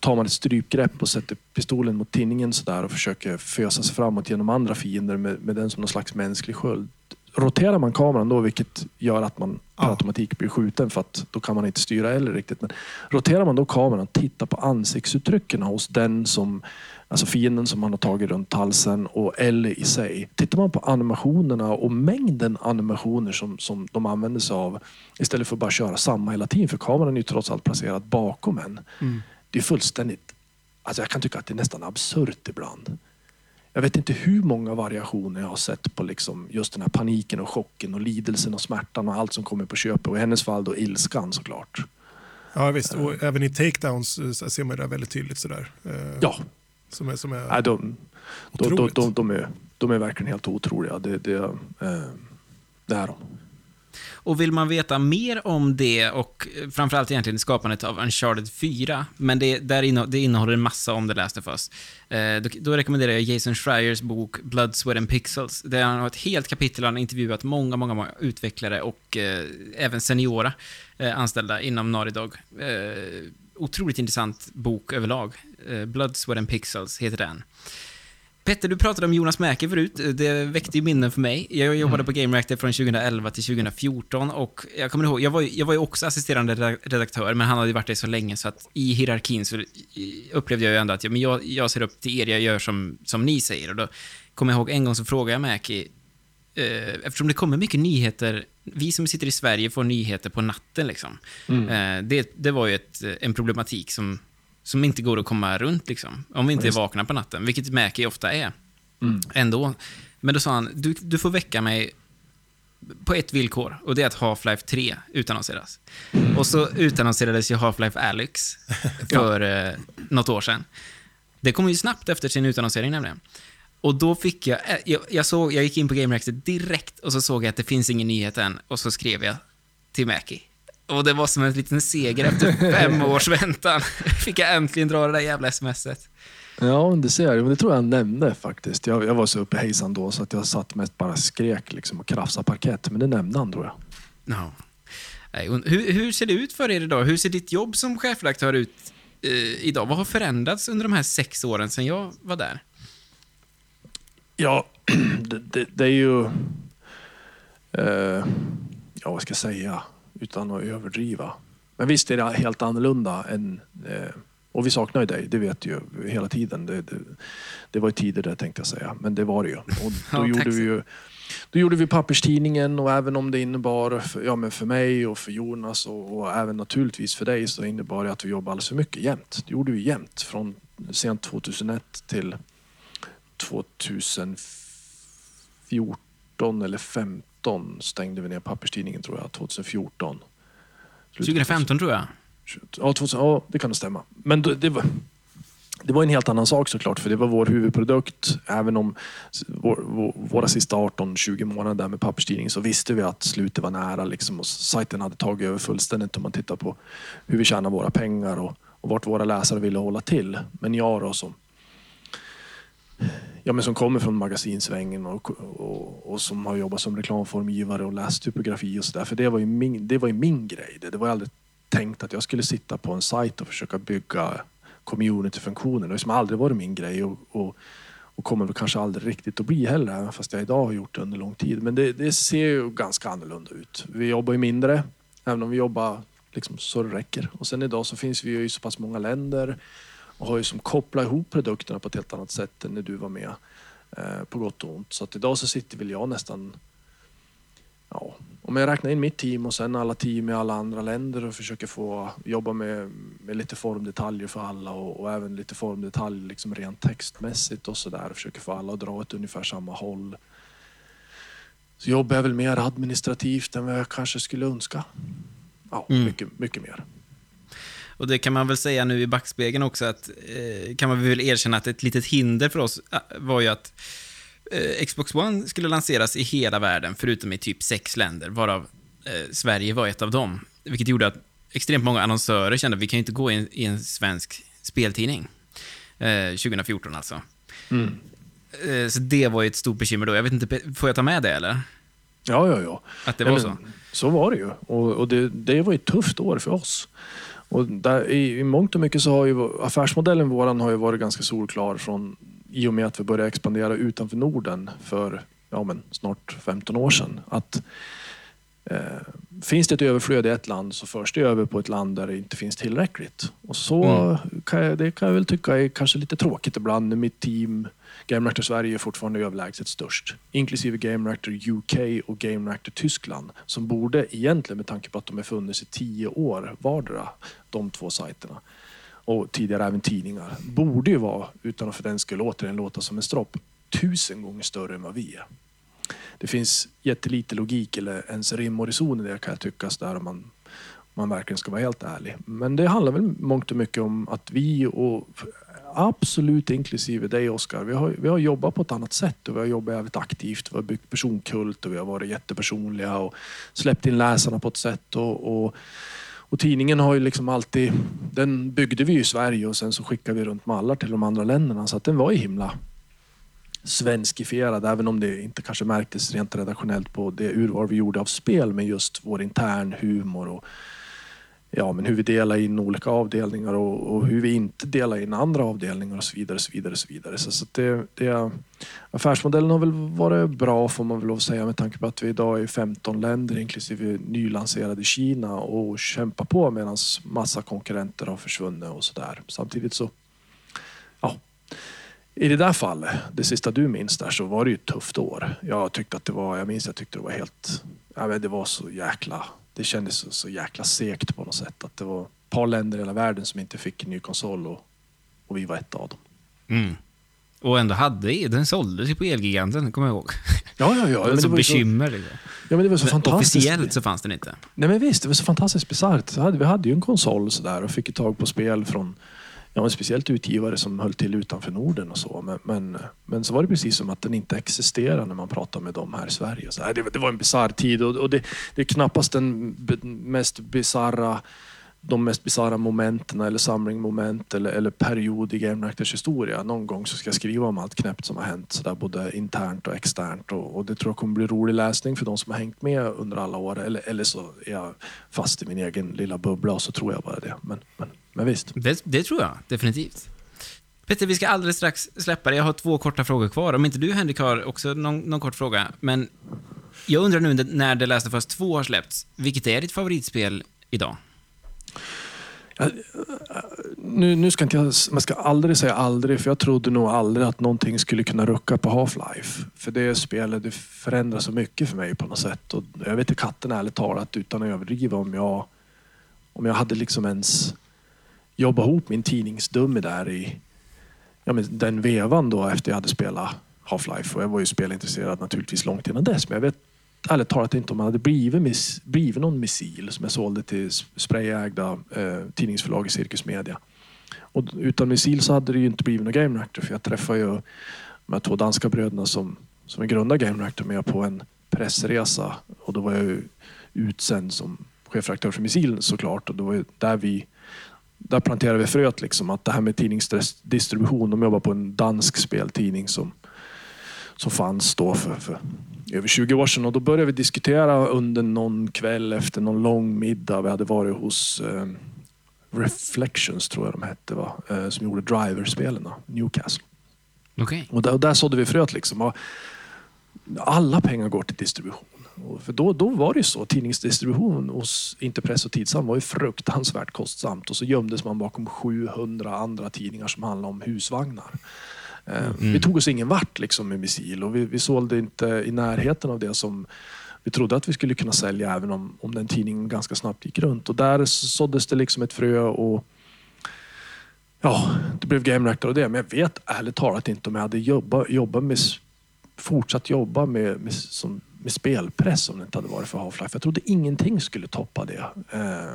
tar man ett strypgrepp och sätter pistolen mot tinningen sådär och försöker fösa sig framåt genom andra fiender med, med den som någon slags mänsklig sköld. roterar man kameran då, vilket gör att man per Ja. automatik blir skjuten för att då kan man inte styra eller riktigt. Men roterar man då kameran och tittar på ansiktsuttrycken hos den som, alltså fienden som man har tagit runt halsen och eller i sig. Tittar man på animationerna och mängden animationer som, som de använder sig av istället för att bara köra samma hela tiden. För kameran är ju trots allt placerad bakom en. Det är fullständigt, alltså jag kan tycka att det är nästan absurt ibland. Jag vet inte hur många variationer jag har sett på liksom just den här paniken och chocken och lidelsen och smärtan och allt som kommer på köpet. Och i hennes fall då ilskan såklart. Ja visst, och även i takedowns eh, ser man det väldigt tydligt. Sådär. Eh, Ja, Som är, som är nej, de, de, de, de, de, är, de är verkligen helt otroliga. Det, det, eh, det är de. Och vill man veta mer om det och eh, framförallt egentligen skapandet av Uncharted 4, men det, där inne, det innehåller en massa om Last of Us, eh, då, då rekommenderar jag Jason Schreiers bok Blood, Sweat and Pixels, där han har ett helt kapitel, han har intervjuat många, många, många utvecklare och eh, även seniora eh, anställda inom Naughty Dog. Eh, otroligt intressant bok överlag. Eh, Blood, Sweat and Pixels heter den. Petter, du pratade om Jonas Mäki förut. Det väckte ju minnen för mig. Jag jobbade på Game Reactor från 2011 till 2014 och jag kommer ihåg, jag var, jag var ju också assisterande reda- redaktör, men han hade ju varit det så länge så att i hierarkin så upplevde jag ju ändå att ja, men jag, jag ser upp till er, jag gör som, som ni säger. Och då kommer jag ihåg en gång så frågade jag Mäki, eh, eftersom det kommer mycket nyheter, vi som sitter i Sverige får nyheter på natten liksom. Eh, det, det var ju ett, en problematik som, som inte går att komma runt liksom, om vi inte är vakna på natten, vilket Mäki ofta är ändå. Men då sa han, du, du får väcka mig på ett villkor och det är att Half-Life 3 utannonseras. Och så utannonserades ju Half-Life Alyx för eh, något år sedan. Det kom ju snabbt efter sin utannonsering nämligen. Och då fick jag, eh, jag, jag, såg, jag gick in på Game Reactor direkt och så såg jag att det finns ingen nyhet än och så skrev jag till Mackie. Och det var som en liten seger efter fem års väntan. Fick jag äntligen dra det där jävla smset. Ja, det ser jag. Men det tror jag han nämnde faktiskt. Jag, jag var så uppe i hejsan då så att jag satt mest bara skrek liksom och krafsade parkett. Men det nämnde han tror jag. Ja. Nej, Hur, hur ser det ut för er idag? Hur ser ditt jobb som chefredaktör ut eh, idag? Vad har förändrats under de här sex åren sedan jag var där? Ja, det, det, det är ju... Eh, ja, vad ska jag säga? Utan att överdriva. Men visst är det helt annorlunda än... Eh, och vi saknar ju dig, det vet du ju hela tiden. Det, det, det var ju tider där tänkte jag säga, men det var det ju. Och då, Ja, gjorde vi ju, då gjorde vi papperstidningen och även om det innebar för, ja, men för mig och för Jonas och, och även naturligtvis för dig så innebar det att vi jobbade alldeles för mycket jämt. Det gjorde vi jämt från sent 2001 till 2014 eller 15 stängde vi ner papperstidningen tror jag, 2014. Slutet 2015 tror jag. Ja, 2000, ja det kan det stämma. Men det, det, var, det var en helt annan sak såklart, för det var vår huvudprodukt. Även om vår, vår, våra sista 18-20 månader med papperstidning så visste vi att slutet var nära. Liksom, och sajten hade tagit över fullständigt om man tittar på hur vi tjänar våra pengar och, och vart våra läsare ville hålla till. Men jag då som Ja, men som kommer från magasinsvängen och, och, och som har jobbat som reklamformgivare och läst typografi och sådär. För det var, ju min, det var ju min grej. Det, det var ju aldrig tänkt att jag skulle sitta på en sajt och försöka bygga community-funktioner. Det har liksom aldrig varit min grej och, och, och kommer väl kanske aldrig riktigt att bli heller, även fast jag idag har gjort det under lång tid. Men det, det ser ju ganska annorlunda ut. Vi jobbar ju mindre, även om vi jobbar liksom så det räcker. Och sen idag så finns vi ju i så pass många länder och har ju som kopplat ihop produkterna på ett helt annat sätt än när du var med. Eh, på gott och ont. Så att idag så sitter väl jag nästan Ja, om jag räknar in mitt team och sen alla team i alla andra länder och försöker få jobba med, med lite formdetaljer för alla och, och även lite formdetaljer liksom rent textmässigt och sådär. Försöker få alla att dra åt ungefär samma håll. Så jobbar jag väl mer administrativt än vad jag kanske skulle önska. Ja, Mm. mycket, mycket mer. Och det kan man väl säga nu i backspegeln också att, eh, kan man väl erkänna att ett litet hinder för oss eh, var ju att eh, Xbox One skulle lanseras i hela världen, förutom i typ sex länder, varav eh, Sverige var ett av dem. Vilket gjorde att extremt många annonsörer kände att vi kan ju inte gå i en, i en svensk speltidning. Eh, 2014 alltså. Mm. Eh, så det var ju ett stort bekymmer då. Jag vet inte, får jag ta med det eller? Ja, ja, ja. Att det var men så? Så var det ju. Och, och det, det var ett tufft år för oss. Och där, i, I mångt och mycket så har ju affärsmodellen våran har ju varit ganska solklar från i och med att vi började expandera utanför Norden för ja, men snart 15 år sedan. Att eh, Finns det ett överflöd i ett land så förs det över på ett land där det inte finns tillräckligt. Och så Mm. kan jag, det kan jag väl tycka är kanske lite tråkigt ibland när mitt team Game Reactor Sverige är fortfarande överlägset störst. Inklusive Game Reactor UK och Game Reactor Tyskland. Som borde egentligen, med tanke på att de har funnits i tio år vardera, de två sajterna. Och tidigare även tidningar. Borde ju vara, utan att för den skull återigen låta som en stropp, tusen gånger större än vad vi är. Det finns jättelite logik eller ens rim och reson i det kan jag tycka. Där om man, man verkligen ska vara helt ärlig. Men det handlar väl mångt och mycket om att vi och absolut inklusive dig Oskar, vi har, vi har jobbat på ett annat sätt och vi har jobbat jävligt aktivt. Vi har byggt personkult och vi har varit jättepersonliga och släppt in läsarna på ett sätt. och, och och tidningen har ju liksom alltid, den byggde vi i Sverige och sen så skickade vi runt mallar till de andra länderna så att den var ju himla svenskifierad, även om det inte kanske märktes rent redaktionellt på det urval vi gjorde av spel med just vår intern humor och ja, men hur vi delar in olika avdelningar och, och hur vi inte delar in andra avdelningar och så vidare. Så vidare, så vidare. Så, så det, det, affärsmodellen har väl varit bra får man väl lov att säga med tanke på att vi idag är i 15 länder inklusive nylanserade Kina och kämpar på medan massa konkurrenter har försvunnit och sådär. Samtidigt så, ja. I det där fallet, det sista du minns där, så var det ju ett tufft år. Jag tyckte att det var, jag minns jag tyckte det var helt, ja, men det var så jäkla det kändes så, så jäkla segt på något sätt. Att det var ett par länder i hela världen som inte fick en ny konsol och, och vi var ett av dem. Mm. Och ändå hade den såldes ju på Elgiganten, kommer jag ihåg. Ja, ja, ja. Det var så bekymmer. ja, men det var så Men fantastiskt. Officiellt så fanns den inte. Nej men visst, det var så fantastiskt bisarrt. Vi hade ju en konsol så där och fick tag på spel från ja, en speciellt utgivare som höll till utanför Norden och så. Men, men, men så var det precis som att den inte existerade när man pratade med dem här i Sverige. Så, nej, det, var- det var en bisarr tid och, och det, det är knappast den mest bizarra de mest bisarra momenten eller samlingmoment eller, eller period i Game Reactors historia. Någon gång så ska jag skriva om allt knäppt som har hänt så där både internt och externt och, och det tror jag kommer bli rolig läsning för de som har hängt med under alla år eller, eller så är jag fast i min egen lilla bubbla och så tror jag bara det. Men, men, men visst. Det, det tror jag definitivt. Petter, vi ska alldeles strax släppa det. Jag har två korta frågor kvar. Om inte du, Henrik, har också någon, någon kort fråga. Men jag undrar nu när The Last of Us 2 har släppts, vilket är ditt favoritspel idag? Nu, nu ska inte jag, man ska aldrig säga aldrig, för jag trodde nog aldrig att någonting skulle kunna rucka på Half-Life. För det spelet det förändrar så mycket för mig på något sätt. Och jag vet inte katten ärligt talat, utan att överdriva, om jag, om jag hade liksom ens jobba ihop min tidningsdumme där i ja, men den vevan då efter jag hade spelat Half-Life. Och jag var ju spelintresserad naturligtvis långt innan dess. Men jag vet ärligt talat inte om man hade blivit, miss, blivit någon missil som jag sålde till sprayägda eh, tidningsförlag i Cirkus Media. Och utan missil så hade det ju inte blivit någon Game Reactor för jag träffade ju de här två danska bröderna som, som är grundade Game Reactor med på en pressresa och då var jag ju utsänd som chefredaktör för missilen såklart och det var ju där vi där planterade vi fröet liksom att det här med tidningsdistribution, de jobbar på en dansk speltidning som, som fanns då för, för över 20 år sedan och då började vi diskutera under någon kväll efter någon lång middag. Vi hade varit hos eh, Reflections tror jag de hette va? Eh, som gjorde Driver-spelen, Newcastle. Okej. Och där, och där sådde vi fröet liksom. Alla pengar går till distribution. För då, då var det så. Tidningsdistribution hos Interpress och Tidsam var ju fruktansvärt kostsamt. Och så gömdes man bakom 700 andra tidningar som handlade om husvagnar. Eh, Vi tog oss ingen vart liksom med Missil och vi, vi sålde inte i närheten av det som vi trodde att vi skulle kunna sälja även om, om den tidningen ganska snabbt gick runt. Och där såddes det liksom ett frö och ja, det blev Game Reactor och det. Men jag vet ärligt talat inte om jag hade jobbat, jobbat med, fortsatt jobba med, med, som, med spelpress om det inte hade varit för Half-Life. Jag trodde ingenting skulle toppa det. Eh,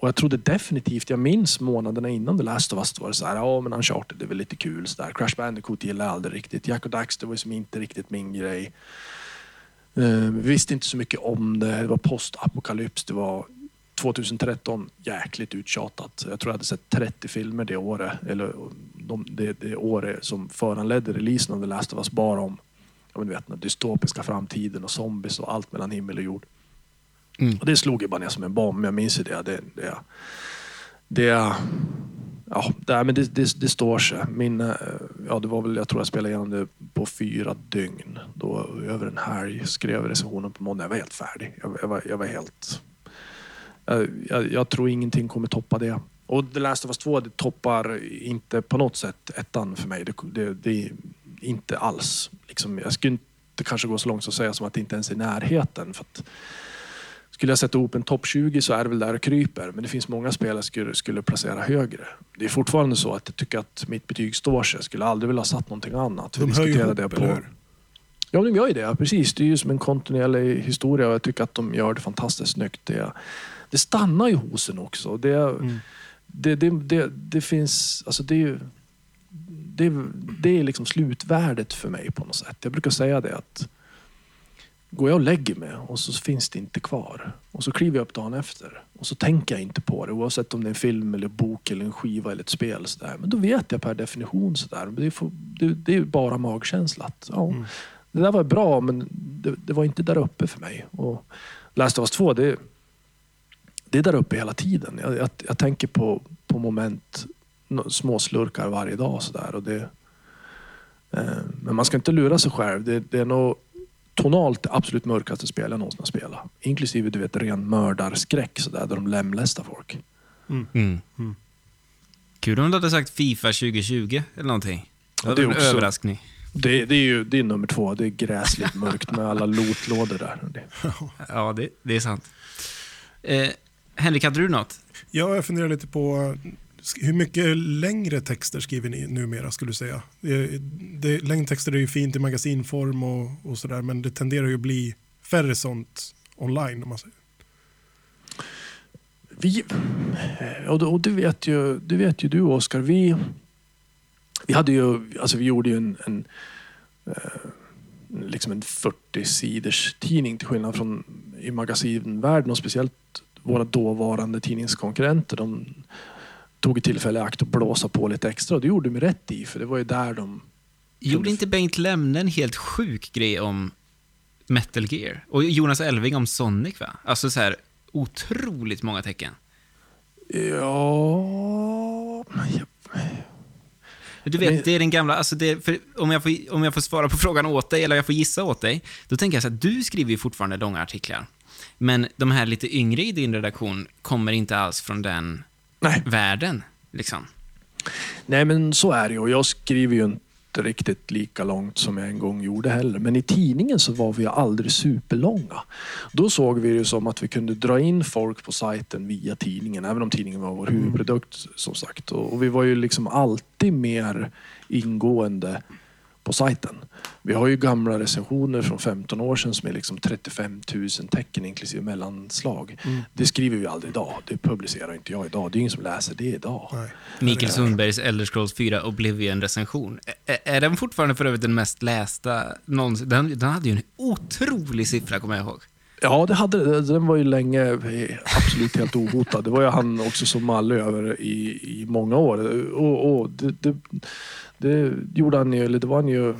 och jag trodde definitivt, jag minns månaderna innan The Last of Us, var det så här, ja men Uncharted det är väl lite kul. Så där. Crash Bandicoot gillade jag aldrig riktigt. Jack och Daxter var ju som inte riktigt min grej. Eh, vi visste inte så mycket om det. Det var postapokalyps. Det var 2013 jäkligt uttjatat. Jag tror jag hade sett 30 filmer det året. Eller de, det, det året som föranledde releasen av The Last of Us bara om ja, men du vet, den dystopiska framtiden och zombies och allt mellan himmel och jord. Mm. Och det slog ju bara ner som en bomb. Jag minns ju det. Det, det, det, ja, det, men det, det, det står sig. Min, eh, ja, det var väl, jag tror jag spelade igenom det på fyra dygn. Då, över en helg skrev recensionen på måndag. Jag var helt färdig. Jag, jag, var, jag var helt... Jag, jag, tror ingenting kommer toppa det. Och The Last of Us 2 det toppar inte på något sätt ettan för mig. Det, det, inte alls. Liksom, jag skulle inte kanske gå så långt som att säga som att det inte ens är i närheten. För att, skulle jag sätta ihop en topp 20 så är det väl där det kryper. Men det finns många spel jag skulle, skulle placera högre. Det är fortfarande så att jag tycker att mitt betyg står sig. Jag skulle aldrig vilja ha satt någonting annat. De hör ju ihop, det på... eller hur? Ja, de gör ju det. Precis. Det är ju som en kontinuerlig historia och jag tycker att de gör det fantastiskt snyggt. Det, det stannar ju hos en också. Det, mm. det, det, det, det, finns... Alltså det, det, det är liksom slutvärdet för mig på något sätt. Jag brukar säga det att går jag och lägger mig och så finns det inte kvar. Och så kliver jag upp dagen efter och så tänker jag inte på det oavsett om det är en film, eller bok, eller en skiva eller ett spel. Så där. Men då vet jag per definition sådär. Det, är det, det är bara magkänsla. Ja, mm. Det där var bra men det, det, var inte där uppe för mig. Och Last of Us 2, det, det är där uppe hela tiden. Jag, jag, jag tänker på, på moment, små slurkar varje dag. Så där, och det, eh, men man ska inte lura sig själv. Det, det är nog tonalt det absolut mörkaste spel jag någonsin har spelat. Inklusive du vet, ren mördarskräck så där, där de lemlästar folk. Mm. Mm. Mm. Kul om du hade sagt Fifa 2020 eller någonting. Det, ja, det är en också, överraskning. Det, det, är ju det är nummer två. Det är gräsligt mörkt med alla lotlådor där. ja, det, det är sant. Eh, Henrik, hade du något? Ja, jag funderar lite på hur mycket längre texter skriver ni numera skulle du säga? Det, det, längdtexter är ju fint i magasinform och, och sådär men det tenderar ju att bli färre sånt online om man säger. Vi, eh, och, och du, vet ju, du vet ju du Oskar, vi, vi hade ju, alltså vi gjorde ju en, en eh, liksom en 40 sidors tidning till skillnad från i magasinvärlden och speciellt våra dåvarande tidningskonkurrenter. De tog ett tillfälle i akt att blåsa på lite extra och det gjorde de rätt i för det var ju där de... Gjorde inte Bengt Lemne en helt sjuk grej om Metal Gear? Och Jonas Elving om Sonic va? Alltså så här otroligt många tecken. Ja... Du vet, det är den gamla, alltså det, om, jag får, om jag får svara på frågan åt dig, eller jag får gissa åt dig, då tänker jag så att du skriver ju fortfarande långa artiklar. Men de här lite yngre i din redaktion kommer inte alls från den Nej. världen. Liksom. Nej, men så är det och jag skriver ju inte riktigt lika långt som jag en gång gjorde heller. Men i tidningen så var vi aldrig superlånga. Då såg vi det som att vi kunde dra in folk på sajten via tidningen, även om tidningen var vår huvudprodukt som sagt. Och vi var ju liksom alltid mer ingående på sajten. Vi har ju gamla recensioner från 15 år sedan som är liksom 35 000 tecken inklusive mellanslag. Mm. Det skriver vi aldrig idag. Det publicerar inte jag idag. Det är ingen som läser det idag. Nej. Mikael Sundbergs Elder Scrolls 4 Oblivion-recension. Är, är den fortfarande för övrigt den mest lästa någonsin? Den, den hade ju en otrolig siffra, kommer jag ihåg. Ja, det hade, den var ju länge absolut helt ohotad. Det var ju han också som Malle över i, i många år. Och, och det, det, det gjorde han ju, eller det var han ju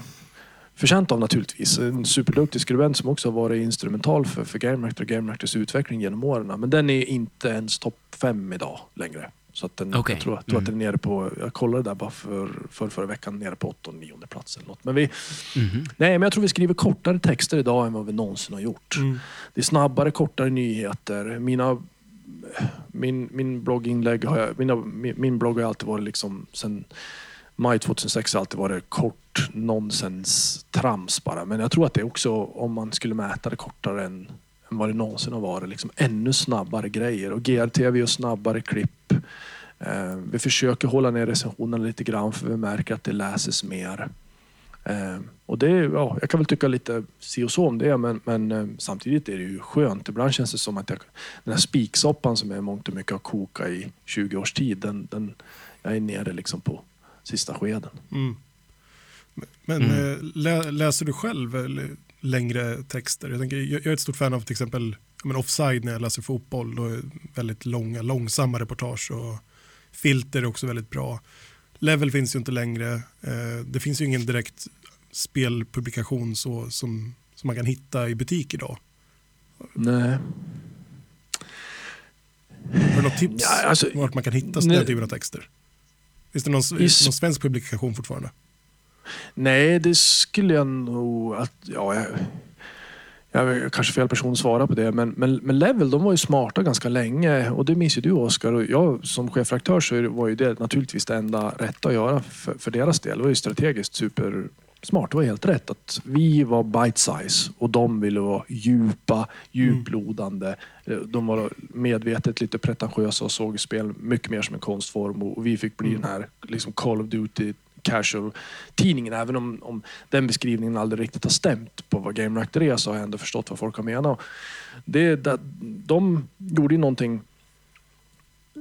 förtjänt av naturligtvis. En superduktig skribent som också har varit instrumental för, för Game Reactor och Game Reactors utveckling genom åren. Men den är inte ens topp fem idag längre. Så att den, okay. jag tror, tror mm. att den är nere på, jag kollade där bara för, för förra veckan, nere på åttonde, nionde plats eller något. Men vi, mm. nej, men jag tror vi skriver kortare texter idag än vad vi någonsin har gjort. Mm. Det är snabbare, kortare nyheter. Mina, min, min blogginlägg har jag, mina, min, min blogg har alltid varit liksom sen maj 2006 har alltid varit kort nonsens-trams bara. Men jag tror att det är också, om man skulle mäta det kortare än, än vad det någonsin har varit, liksom ännu snabbare grejer. Och GRTV gör snabbare klipp. Eh, vi försöker hålla ner recensionerna lite grann för vi märker att det läses mer. Eh, och det, ja, jag kan väl tycka lite si och så om det, men, men eh, samtidigt är det ju skönt. Ibland känns det som att jag, den här spiksoppan som jag mångt och mycket har kokat i 20 års tid, den, den, jag är nere liksom på sista skeden. Mm. Men mm. Eh, lä, läser du själv längre texter? Jag, tänker, jag är ett stort fan av till exempel men offside när jag läser fotboll. Då är väldigt långa, långsamma reportage och filter är också väldigt bra. Level finns ju inte längre. Eh, det finns ju ingen direkt spelpublikation så, som, som man kan hitta i butik idag. Nej. Har du något tips ja, alltså, vart man kan hitta den typen av texter? Finns det någon, någon svensk publikation fortfarande? Nej, det skulle jag nog... Att, ja, jag, jag är kanske fel person att svara på det, men, men, men Level de var ju smarta ganska länge och det minns ju du Oskar. Och jag som chefredaktör så var ju det naturligtvis det enda rätta att göra för, för deras del. Det var ju strategiskt supersmart. Det var helt rätt att vi var bite size och de ville vara djupa, djuplodande. Eh, De var medvetet lite pretentiösa och såg spel mycket mer som en konstform och vi fick bli den här liksom Call of Duty casual-tidningen. Även om, om den beskrivningen aldrig riktigt har stämt på vad Game Reactor är så har jag ändå förstått vad folk har menat. Det, det, de gjorde ju någonting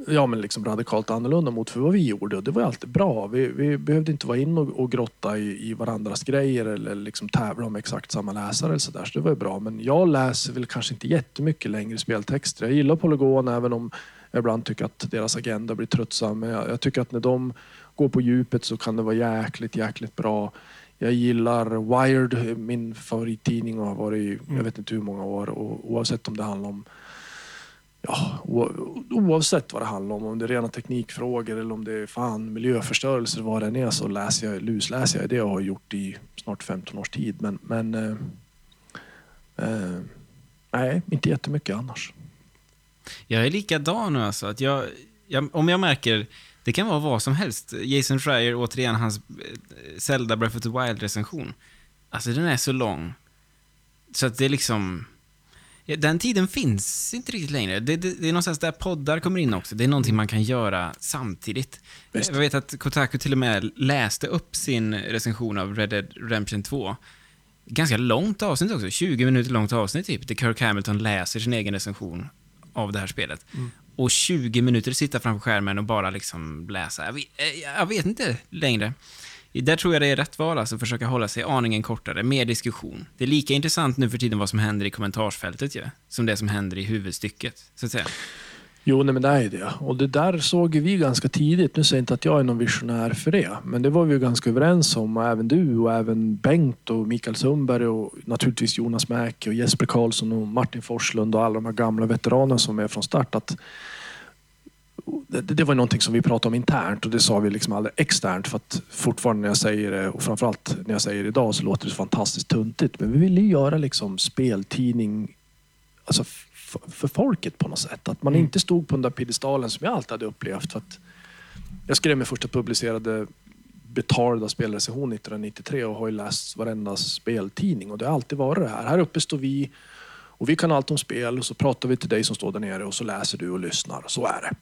ja, men liksom radikalt annorlunda mot för vad vi gjorde och det var alltid bra. Vi, vi behövde inte vara in och, och grotta i, i varandras grejer eller liksom tävla om exakt samma läsare eller så, där, så det var ju bra. Men jag läser väl kanske inte jättemycket längre speltexter. Jag gillar Polygon även om jag ibland tycker att deras agenda blir tröttsam. Men jag, jag tycker att när de går på djupet så kan det vara jäkligt, jäkligt bra. Jag gillar Wired, min favorittidning och har varit i jag vet inte hur många år. Och oavsett om det handlar om oavsett vad det handlar om, om det är rena teknikfrågor eller om det är fan miljöförstörelse eller vad det än är så läser jag, lusläser jag det jag har gjort i snart 15 års tid. Men, men eh, eh, nej, inte jättemycket annars. Jag är likadan nu alltså. Att jag, jag, om jag märker, det kan vara vad som helst. Jason Schreier, återigen, hans eh, Zelda Breath of the Wild-recension. Alltså den är så lång. Så att det är liksom... Den tiden finns inte riktigt längre. Det, det, det är någonstans där poddar kommer in också. Det är någonting man kan göra samtidigt. Visst. Jag vet att Kotaku till och med läste upp sin recension av Red Dead Redemption 2. Ganska långt avsnitt också, 20 minuter långt avsnitt typ, där Kirk Hamilton läser sin egen recension av det här spelet. Och 20 minuter sitta framför skärmen och bara liksom läsa. Jag vet, jag vet inte längre. Där tror jag det är rätt val, alltså försöka hålla sig aningen kortare, mer diskussion. Det är lika intressant nu för tiden vad som händer i kommentarsfältet ju, som det som händer i huvudstycket, så att säga. Jo, nej, men det är ju det. Och det där såg vi ganska tidigt. Nu säger jag inte att jag är någon visionär för det. Men det var vi ju ganska överens om. Och även du och även Bengt och Mikael Sundberg och naturligtvis Jonas Mäki och Jesper Karlsson och Martin Forslund och alla de här gamla veteranerna som är från start. Att det, det var någonting som vi pratade om internt och det sa vi liksom aldrig externt för att fortfarande när jag säger det och framförallt när jag säger det idag så låter det så fantastiskt tuntigt. Men vi ville ju göra liksom speltidning alltså för folket på något sätt. Att man Mm. inte stod på den där piedestalen som jag alltid hade upplevt. För att jag skrev min första publicerade betalda spelrecension 1993 och har ju läst varenda speltidning och det har alltid varit det här. Här uppe står vi och vi kan allt om spel och så pratar vi till dig som står där nere och så läser du och lyssnar. Så är det.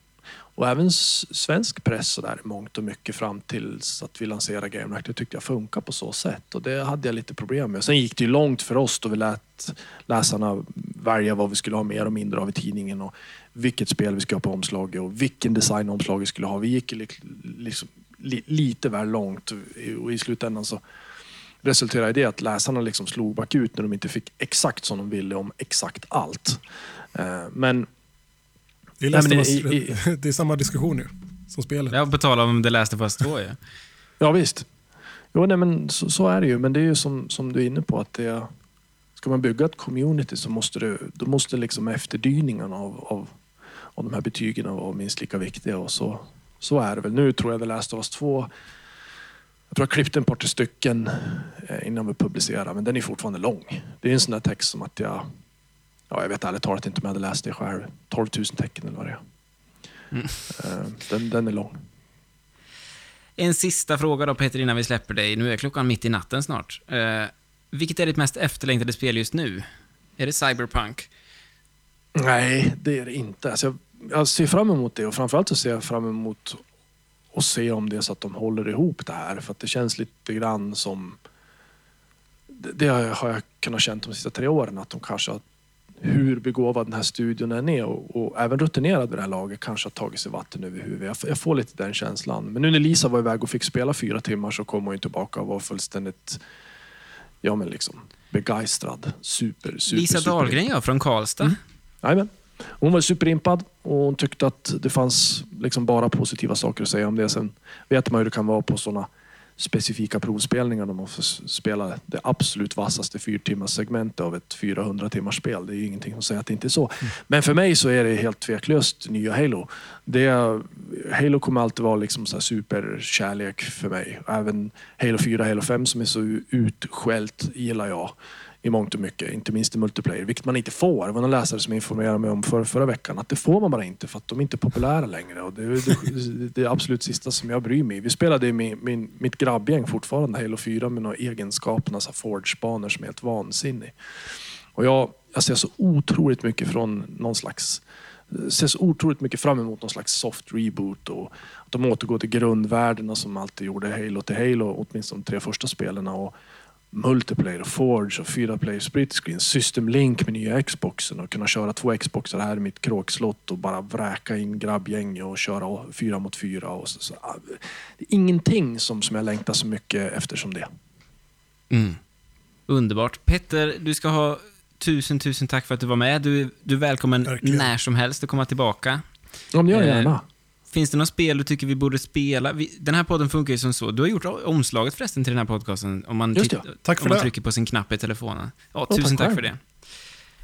Och även svensk press så där mångt och mycket fram tills att vi lanserade Game Reactor tyckte jag funkar på så sätt. Och det hade jag lite problem med. Sen gick det ju långt för oss då vi lät läsarna välja vad vi skulle ha mer och mindre av i tidningen och vilket spel vi skulle ha på omslaget och vilken design omslaget skulle ha. Vi gick ju liksom, lite väl långt och i slutändan så resulterade det i att läsarna liksom slog bakut när de inte fick exakt som de ville om exakt allt. Eh, men det är, Nej, men Last i- Us- det är samma diskussion nu som spelet. Jag betalar om det läste först två ju. Ja visst. Jo, nej, men så, så är det ju. Men det är ju som, som du är inne på att det, ska man bygga ett community så måste det, då måste liksom efterdyningarna av, av, av de här betygen vara minst lika viktiga. Och så, så är det väl. Nu tror jag vi läste oss två. Jag tror jag klippte en par till stycken eh, innan vi publicerade, men den är fortfarande lång. Det är en sån där text som att jag, ja, jag vet ärligt talat inte om jag hade läst det själv. 12 000 tecken eller vad det är. Mm. Eh, Den, den är lång. En sista fråga då Peter innan vi släpper dig. Nu är klockan mitt i natten snart. Eh, vilket är ditt mest efterlängtade spel just nu? Är det Cyberpunk? Nej, det är det inte. Alltså jag, jag ser fram emot det och framförallt så ser jag fram emot att se om det är så att de håller ihop det här. För att det känns lite grann som... Det, det har jag- har jag kunnat känna de sista tre åren att de kanske har hur begåvad den här studion än är och, och även rutinerad vid det här laget kanske har tagit sig vatten över huvudet. Jag, jag får lite den känslan. Men nu när Lisa var iväg och fick spela fyra timmar så kom hon tillbaka och var fullständigt ja, men liksom, begeistrad. Super, super, Lisa super Dahlgren, ja, från Karlstad. Jajamän. Hon var superimpad och hon tyckte att det fanns liksom bara positiva saker att säga om det. Sen vet man hur det kan vara på sådana specifika provspelningar. De måste s- spela det absolut vassaste fyrtimmars segmentet av ett 400 timmars spel. Det är ju ingenting som säger att det inte är så. Men för mig så är det helt tveklöst nya Halo. Det Halo kommer alltid vara liksom så superkärlek för mig. Även Halo 4 Halo 5 som är så utskällt gillar jag i mångt och mycket, inte minst i multiplayer, vilket man inte får. Det var någon läsare som informerade mig om för, förra veckan att det får man bara inte för att de inte är populära längre. Och det, är det, det är absolut sista som jag bryr mig. Vi spelade i min, min, mitt grabbgäng fortfarande Halo 4 med några egenskaperna, så Forge-banor som är helt vansinnig. Och jag, jag ser så otroligt mycket från någon slags ser så otroligt mycket fram emot någon slags soft reboot och att de återgår till grundvärdena som alltid gjorde Halo till Halo, åtminstone de tre första spelen. Och multiplayer och Forge och fyra player split screen, System Link med nya Xboxen och kunna köra två Xboxar här i mitt kråkslott och bara vräka in grabbgäng och köra fyra mot fyra. Och så, så. Det är ingenting som, som jag längtar så mycket efter som det. Mm. Underbart. Petter, du ska ha tusen, tusen tack för att du var med. Du, du är välkommen Verkligen. när som helst att komma tillbaka. Ja, men gör det Eh, gärna. Finns det något spel du tycker vi borde spela? Vi, den här podden funkar ju som så. Du har gjort omslaget förresten till den här podcasten. Om man, Just titt- om man trycker på sin knapp i telefonen. Ja, Ja, tusen tack tack, för det.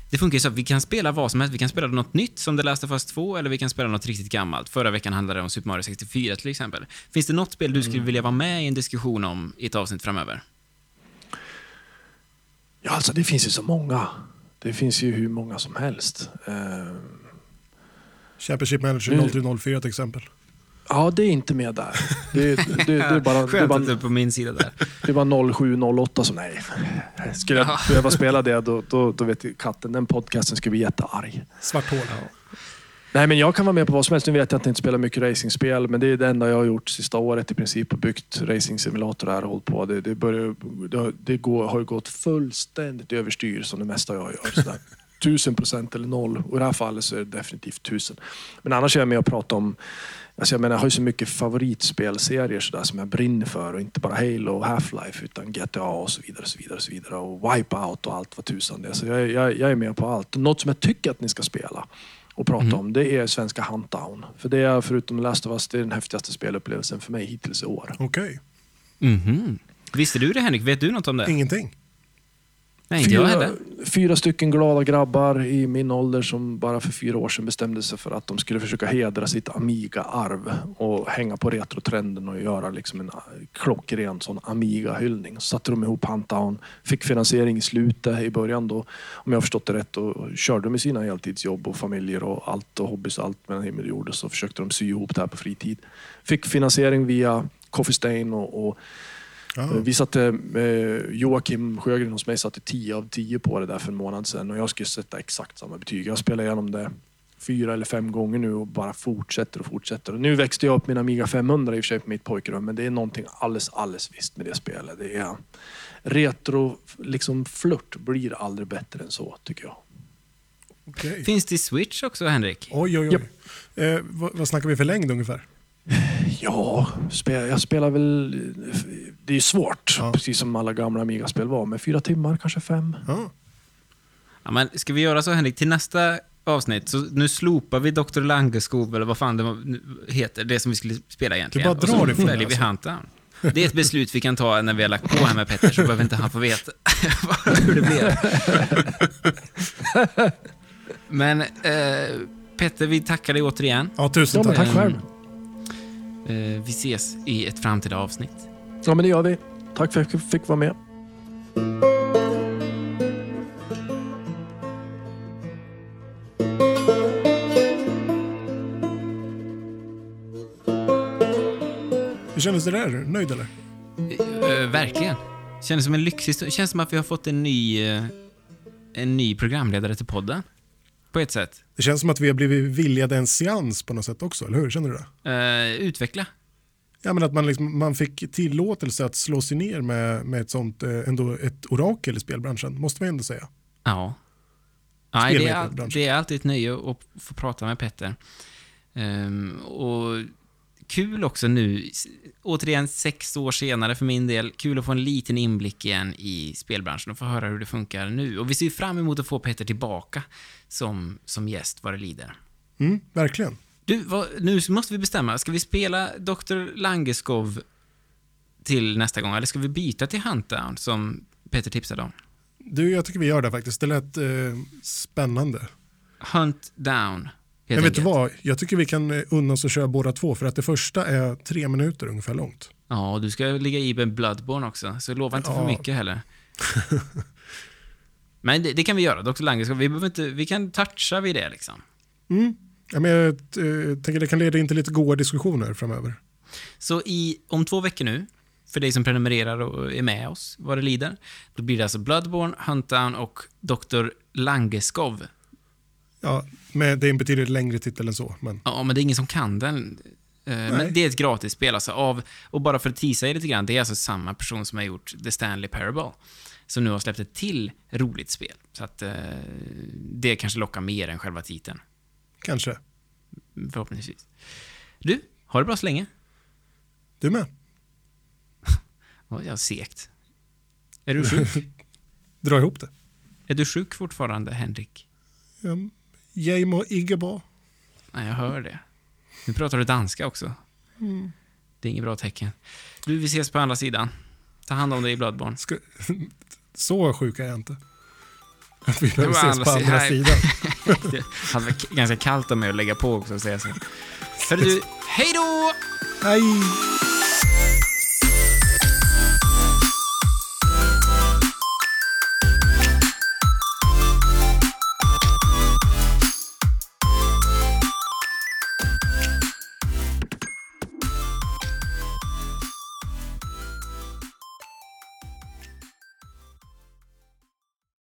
Det funkar ju så att vi kan spela vad som helst. Vi kan spela något nytt som The Last of Us 2, eller vi kan spela något riktigt gammalt. Förra veckan handlade det om Super Mario 64 till exempel. Finns det något spel du skulle vilja vara med i en diskussion om i ett avsnitt framöver? Ja, alltså det finns ju så många. Det finns ju hur många som helst. Eh, Championship Manager Mm. 0304 till exempel. Ja, det är inte med där. Det, det, det, är, bara, det, är, Skönt att du bara, är på min sida där. det bara 0708 som nej. Skulle jag Ja. behöva spela det, då, då, då vet katten, den podcasten skulle bli jättearg. Svart hål. Nej, men jag kan vara med på vad som helst. Nu vet jag att jag inte spelar mycket racingspel, men det är det enda jag har gjort sista året i princip. Och byggt racingsimulatorer och hållit på. Det, det, börjar, det, det går, har ju gått fullständigt överstyr som det mesta jag gör. Tusen procent eller noll. Och i det här fallet så är det definitivt tusen. Men annars är jag med och pratar om Alltså jag menar, jag har ju så mycket favoritspelserier sådär som jag brinner för och inte bara Halo och Half-Life utan GTA och så vidare. Och så vidare, och så vidare. Och Wipeout och allt vad tusan det är. Så jag, jag, jag är med på allt. Något som jag tycker att ni ska spela och prata om, det är svenska Huntdown. För det är, förutom Last of Us, det är den häftigaste spelupplevelsen för mig hittills i år. Okej, Mhm. Visste du det Henrik? Vet du något om det? ingenting. Nej, inte jag Fyra, heller. fyra stycken glada grabbar i min ålder som bara för fyra år sedan bestämde sig för att de skulle försöka hedra sitt Amiga-arv och hänga på retrotrenden och göra liksom en klockren sån Amiga-hyllning. Så satte de ihop Huntdown, fick finansiering i slutet i början då, om jag har förstått det rätt, och körde med sina heltidsjobb och familjer och allt och hobbys och allt mellan himmel och jord. Så försökte de sy ihop det här på fritid. Fick finansiering via Coffee Stain och, och Ja. vi satte, eh, Joakim Sjögren hos mig satte 10 av 10 på det där för en månad sedan och jag skulle sätta exakt samma betyg. Jag spelar igenom det fyra eller fem gånger nu och bara fortsätter och fortsätter. Och nu växte jag upp min Amiga 500 i och för sig på mitt pojkrum men det är någonting alldeles, alldeles visst med det spelet. Det är retro, liksom flört blir aldrig bättre än så tycker jag. Okej. Finns det i Switch också, Henrik? Oj, oj, oj. Eh, vad, vad snackar vi för längd ungefär? Ja, jag spelar väl... Det är ju svårt, Ja. precis som alla gamla Amiga-spel var. Men fyra timmar, kanske fem. Ja. Ja, men ska vi göra så, Henrik? Till nästa avsnitt, så nu slopar vi Dr. Langeskov, eller vad fan det heter, det som vi skulle spela egentligen. Du bara drar och så ifrån det, väljer vi alltså. Huntdown. Det är ett beslut vi kan ta när vi har lagt på här med Petter, så behöver inte han få veta hur det blir. Men, eh, Petter, vi tackar dig återigen. ja, tusen Ja, tack. tack själv. Eh, vi ses i ett framtida avsnitt. Ja, men det gör vi. Tack för att jag fick vara med. Hur kändes det där? Nöjd eller? Eh, verkligen. Känns som en lyxhistoria. Känns som att vi har fått en ny, eh, en ny programledare till podden. På ett sätt. Det känns som att vi har blivit viljade en seans på något sätt också, eller hur? Känner du det? Eh, utveckla. Ja, men att man, liksom, man fick tillåtelse att slå sig ner med, med ett sånt, eh, ändå ett orakel i spelbranschen, måste man ändå säga. Ja. Nej, det, är, det är alltid ett nöje att få prata med Petter. Ehm, och kul också nu, återigen sex år senare för min del, kul att få en liten inblick igen i spelbranschen och få höra hur det funkar nu. Och vi ser fram emot att få Petter tillbaka som, som gäst vad det lider. Mm, verkligen. Du, vad, nu måste vi bestämma. Ska vi spela Dr. Langeskov till nästa gång? Eller ska vi byta till Huntdown som Peter tipsade om? Du, jag tycker vi gör det faktiskt. Det lät eh, spännande. Hunt Down. Men vet du vad? Jag tycker vi kan eh, unna oss att köra båda två för att det första är tre minuter ungefär långt. Ja, och du ska ligga i med Bloodborne också, så lova inte för Ja. mycket heller. Men det, det kan vi göra, Dr. Lange. Vi, behöver inte, vi kan toucha vid det liksom. Mm. Ja, men jag eh, tänker det kan leda in till lite goda diskussioner framöver. Så i, om två veckor nu, för dig som prenumererar och är med oss vad det lider, då blir det alltså Bloodborne, Huntdown och Dr. Langeskov. Ja, men det är en betydligt längre titel än så. Men Ja, men det är ingen som kan den. Eh, Men det är ett gratisspel alltså. Av, och bara för att teasa er lite grann, det är alltså samma person som har gjort The Stanley Parable. Som nu har släppt ett till roligt spel. Så att eh, det kanske lockar mer än själva titeln. Kanske. Förhoppningsvis. Du, ha det bra så länge. Du med? Vad jag segt. Är du sjuk? Dra ihop det. är du sjuk fortfarande, Henrik? Ja, jag mår inte bra. Nej, jag hör det. Nu pratar du danska också. Det är inget bra tecken. Du, vi ses på andra sidan. Ta hand om dig i Bloodborne. Ska, så sjuk är jag inte. Att vi behöver ses på andra sidan. sidan. Det hade varit ganska kallt av mig att lägga på också och säga så. Hörru du, hej då! Hej!